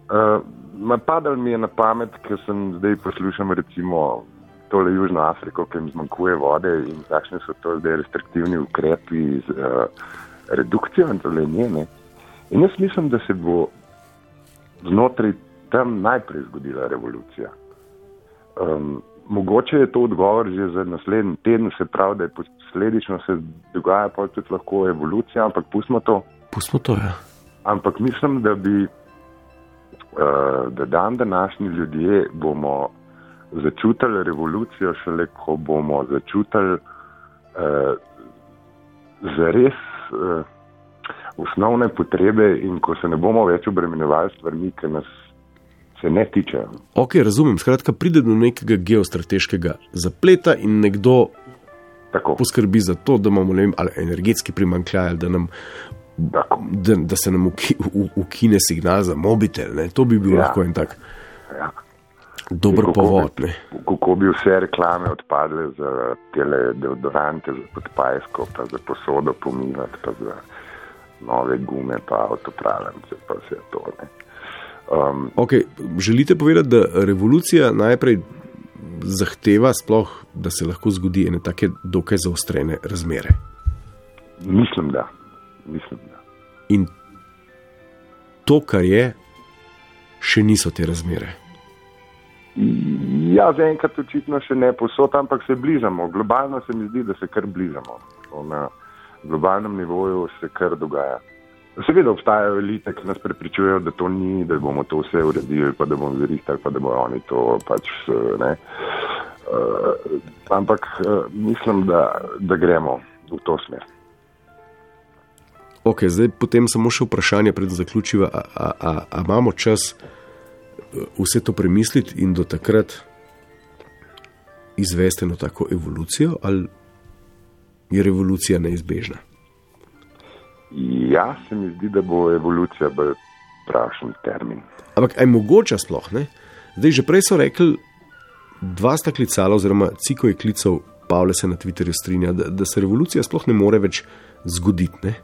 Uh, padal mi je na pamet, ker sem zdaj poslušal recimo tole Južno Afriko, ki jim zmanjkuje vode in kakšne so to zdaj restriktivni ukrepi z uh, redukcijo in tole njene. In jaz mislim, da se bo znotraj tam najprej zgodila revolucija. Um, mogoče je to odgovor že za naslednji teden, se pravi, da je posledično se dogaja pa tudi lahko evolucija, ampak pustimo to. Pustimo to, ja. Ampak mislim, da bi, uh, da dan današnji ljudje bomo začutili revolucijo šele, ko bomo začutili uh, zares uh, osnovne potrebe in ko se ne bomo več obremenjevali stvarmi, ki nas se ne tičejo. Ok, razumem. Skratka, pride do nekega geostrateškega zapleta in nekdo Tako. poskrbi za to, da imamo vem, energetski primankljaj, da, nam, da, da se nam uki, u, ukine signal za mobitel. Ne? To bi bil Ja. lahko en tak Ja. dober kako povod. Bi, Ne? kako bi vse reklame odpadle za tele deodorante, za podpajsko, pa za posodo pomivati, pa za nove gume, pa avtopravljance, pa vse to. Ne. Um, Okay, želite povedati, da revolucija najprej zahteva, sploh, da se lahko zgodi ene take dokaj zaostrene razmere. mislim, da. Mislim, da. In to, kar je, še niso te razmere. Ja, zaenkrat očitno še ne posod, ampak se bližamo. Globalno se mi zdi, da se kar bližamo. To Na globalnem nivoju se kar dogaja. Seveda obstajajo elite, ki nas prepričujejo, da to ni, da bomo to vse uredili, pa da bomo zrihtali, pa da bodo oni to pač eh, ne. Uh, ampak uh, mislim, da, da gremo v to smer. Ok, zdaj potem samo še vprašanje, predem zaključiva. A, a, a, a imamo čas eh, vse to premisliti in do takrat izvesti eno tako evolucijo, ali je revolucija neizbežna? Ja, se mi zdi, da bo evolucija bolj prašen termin. Ampak aj mogoče sploh ne? Zdaj že prej so rekli, dva sta klicala, oziroma Ciko je klical, Pavle se na Twitterju strinja, da, da se revolucija sploh ne more več zgoditi. Ne?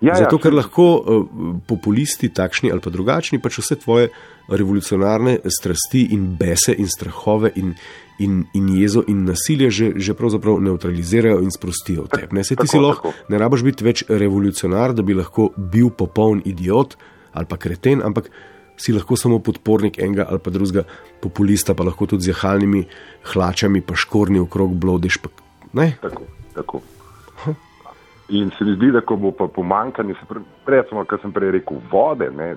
Ja, Zato, ja, ker lahko uh, populisti, takšni ali pa drugačni, pač vse tvoje revolucionarne strasti in bese in strahove in, in, in jezo in nasilje že, že pravzaprav neutralizirajo in sprostijo v tebi. Ne, se ti si Tako, lahko, ne rabiš biti več revolucionar, da bi lahko bil popoln idiot ali pa kreten, ampak si lahko samo podpornik enega ali pa drugega populista, pa lahko tudi z jahalnimi hlačami, pa škorni okrog blodiš. Pa, ne? Tako, tako. In se mi zdi, da ko bo pa pomankanje, se pre- recimo, kar sem prej rekel, vode, ne,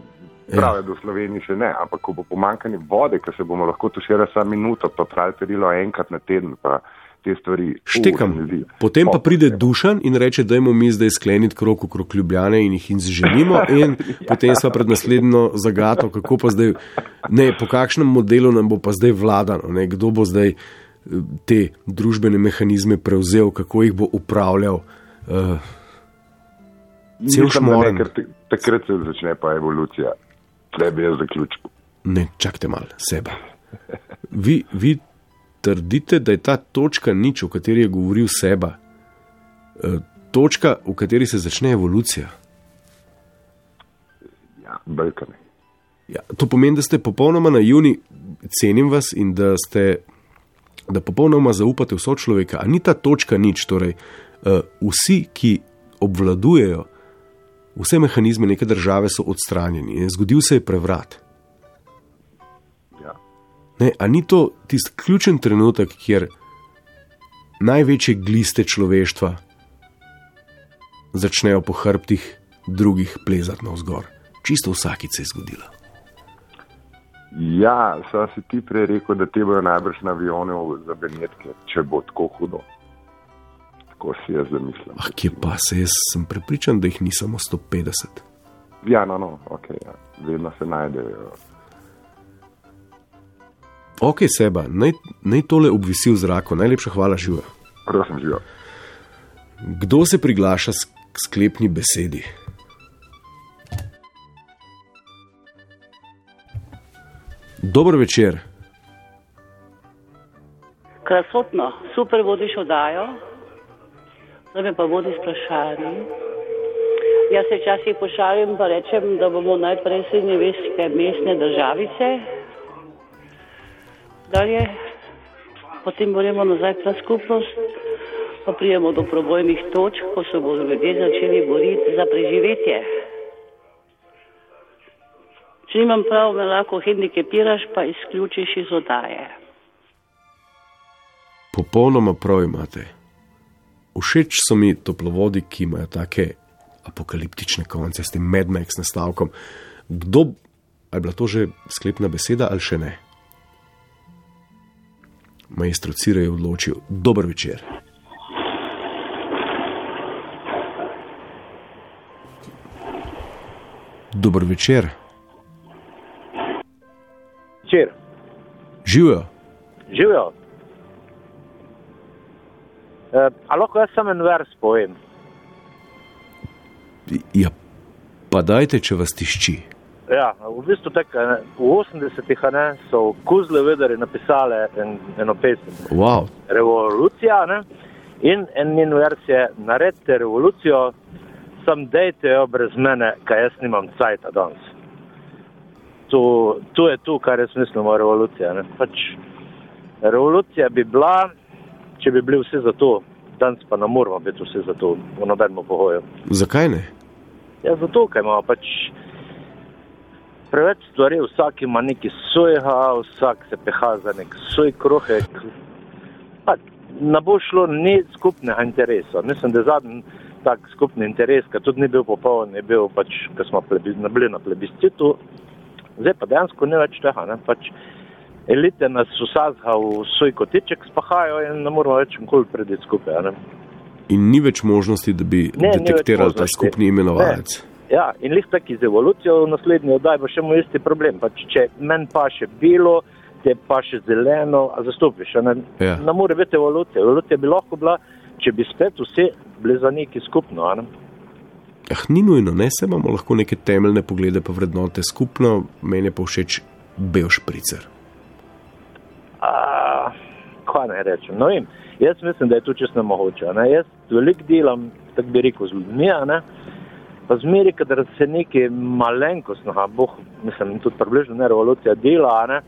pravi, da v Sloveniji še ne, ampak ko bo pomankanje vode, ker se bomo lahko tuširali samo minuto, pa pravi perilo enkrat na teden, pa te stvari. Štekam. Uh, zdi. Potem pa pride dušan in reče, dajmo mi zdaj skleniti krok okrog Ljubljane in jih izželimo. In potem smo pred naslednjo zagato, kako pa zdaj, ne, po kakšnem modelu nam bo pa zdaj vladano, ne, kdo bo zdaj eh, te družbene mehanizme prevzel, kako jih bo upravljal. Uh, cel da šmoren. ne, ker takrat se začne pa evolucija. Tle bi jaz zaključil. Ne, čakajte malo, sebe. Vi, vi trdite, da je ta točka nič, o kateri je govoril seba, eh, točka, v kateri se začne evolucija. Ja, brkane. Ja, to pomeni, da ste popolnoma naivni, cenim vas in da ste. Da popolnoma zaupate v sočloveka, a ni ta točka nič. Torej, uh, vsi, ki obvladujejo vse mehanizme neke države, so odstranjeni. In zgodil se je prevrat. Ja. Ne, a ni to tisti ključen trenutek, kjer največje gliste človeštva začnejo po hrbtih drugih plezati navzgor? Čisto vsakice je zgodila. Ja, saj si ti prej rekel, da te bojo najbrž na avione za Benetke, če bo tako hudo. Tako si jaz zamislim. Ah, kje pa se jaz sem prepričan, da jih ni samo 150. Ja, no, no, ok, ja. vedno se najdejo. Ok, seba, naj, naj tole obvisi v zraku, najlepša hvala živa. Prosim, živa. Kdo se priglaša s- k sklepni besedi? Dober večer. Krasotno, super vodiš oddajo, zdaj me pa vodi sprašanje. Jaz se včasih pošalim pa rečem, da bomo najprej srednjeveške mestne državice, dalje, potem bomo nazaj na skupnost, pa prijemo do probojnih točk, ko se bodo ljudje začeli boriti za preživetje. Če nimam prav, me lahko hendikepiraš, pa izključiš iz oddaje. Popolnoma prav imate. Všeč so mi toplovodi, ki imajo take apokaliptične konce s tem medmeks nastavkom. Kdo, ali je bila to že sklepna beseda ali še ne? Maestro Cire je odločil. Dober večer. Dober večer. Večer, Živijo. živijo. Uh, a lahko jaz samo en vers povem? Ja, pa dajte, če vas tišči. Ja, v bistvu ne, v 80-ih a ne, so Kuzle vedere napisale en, eno pesem. Wow. Revolucija, ne? In en njen vers je, naredite revolucijo, sam dejte jo brez mene, kaj jaz nimam cajta danes. Tu, tu je tu, kar jaz mislim o revoluciji. Pač, revolucija bi bila, če bi bili vsi za to, danes pa ne moramo biti vsi za to, v nobenem pogoju. Zakaj ne? Ja, zato, ker imamo pač preveč stvari, vsak ima neki svojega, vsak se peha za nek svoj kruhek. Pa ne bo šlo ni skupnega interesa. Mislim, da je zadnji tak skupni interes, ki tudi ni bil popoln, je bil pač, ko smo plebi, bili na plebiscitu. Zdaj pa dejansko ni več tega. Ne? Pač elite nas vsazga v svoj kotiček spahajo in ne moramo več nikoli priti skupaj. Ne? In ni več možnosti, da bi Ne, detektirali ta skupni imenovalec. Ja, in lih tako z evolucijo v naslednji oddaji bo še moj isti problem. Pač, če meni pa še bilo, te pa še zeleno, a zastopiš. a Ne, Ja. ne more biti evolucija. Evolucija bi lahko bila, če bi spet vsi bili za neki skupno. Ne? Ah, ni nujno, ne se imamo lahko neke temeljne poglede, pa vrednote skupno, meni je pa všeč bel špricer. A, kaj naj rečem? No, vem, jaz mislim, da je to čisto mogoče. a Ne? Jaz veliko delam, tako bi rekel, z ljudmi. Ne? pa zmeri, kadar se nekaj malenkostnega, boh, mislim, tudi približno ne revolucija dela, ne,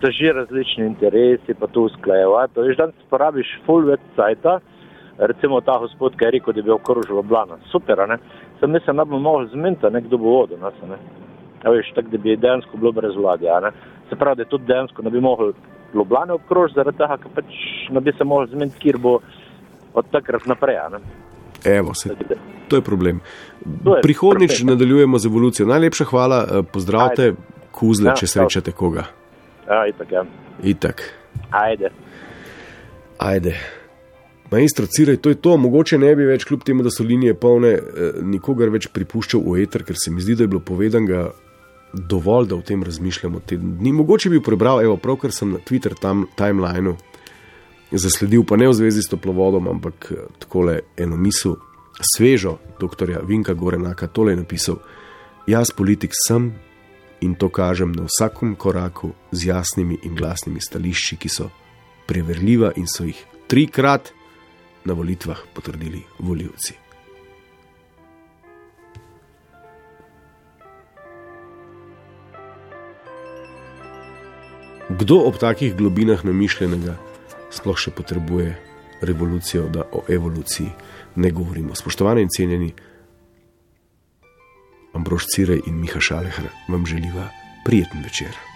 to že različni interesi, pa to usklajevati. Veš, danes porabiš full več cajta, recimo ta gospod, ki je rekel, da bi okrožil Oblana. Super, ne? Sem mislim, da bi mogli zmeniti, nekdo bo vodil nas, ne? A veš, tako da bi dejansko bilo brez vlade, a ne? Se pravi, da tudi dejansko ne bi mogli Ljubljane obkrožiti, zaradi tega, ker pač ne bi se mogli zmeniti, kjer bo od takrat naprej? Evo se. To je problem. To je Prihodnič perfektno. nadaljujemo z evolucijo. Najlepša hvala, eh, pozdravite Ajde. kuzle, Ja, če srečate koga. Ja, itak, ja. Itak. Ajde. Ajde. Maestro Cirej, to je to. Mogoče ne bi več, kljub temu, da so linije polne, eh, nikogar več pripuščal v eter, ker se mi zdi, da je bilo povedanega dovolj, da o tem razmišljamo te dni. Mogoče bi prebral, evo, pravkar sem na Twitter tam, timelineu zasledil, pa ne v zvezi s toplovodom, ampak eh, takole eno misel, svežo dr. Vinka Gorenaka, tole je napisal: Jaz politik sem in to kažem na vsakem koraku z jasnimi in glasnimi stališči, ki so preverljiva in so jih trikrat na volitvah potrdili voljivci. Kdo ob takih globinah namišljenega sploh še potrebuje revolucijo, da o evoluciji ne govorimo? Spoštovani in cenjeni, Ambrož Cirej in Miha Šalehar vam želiva prijeten večer.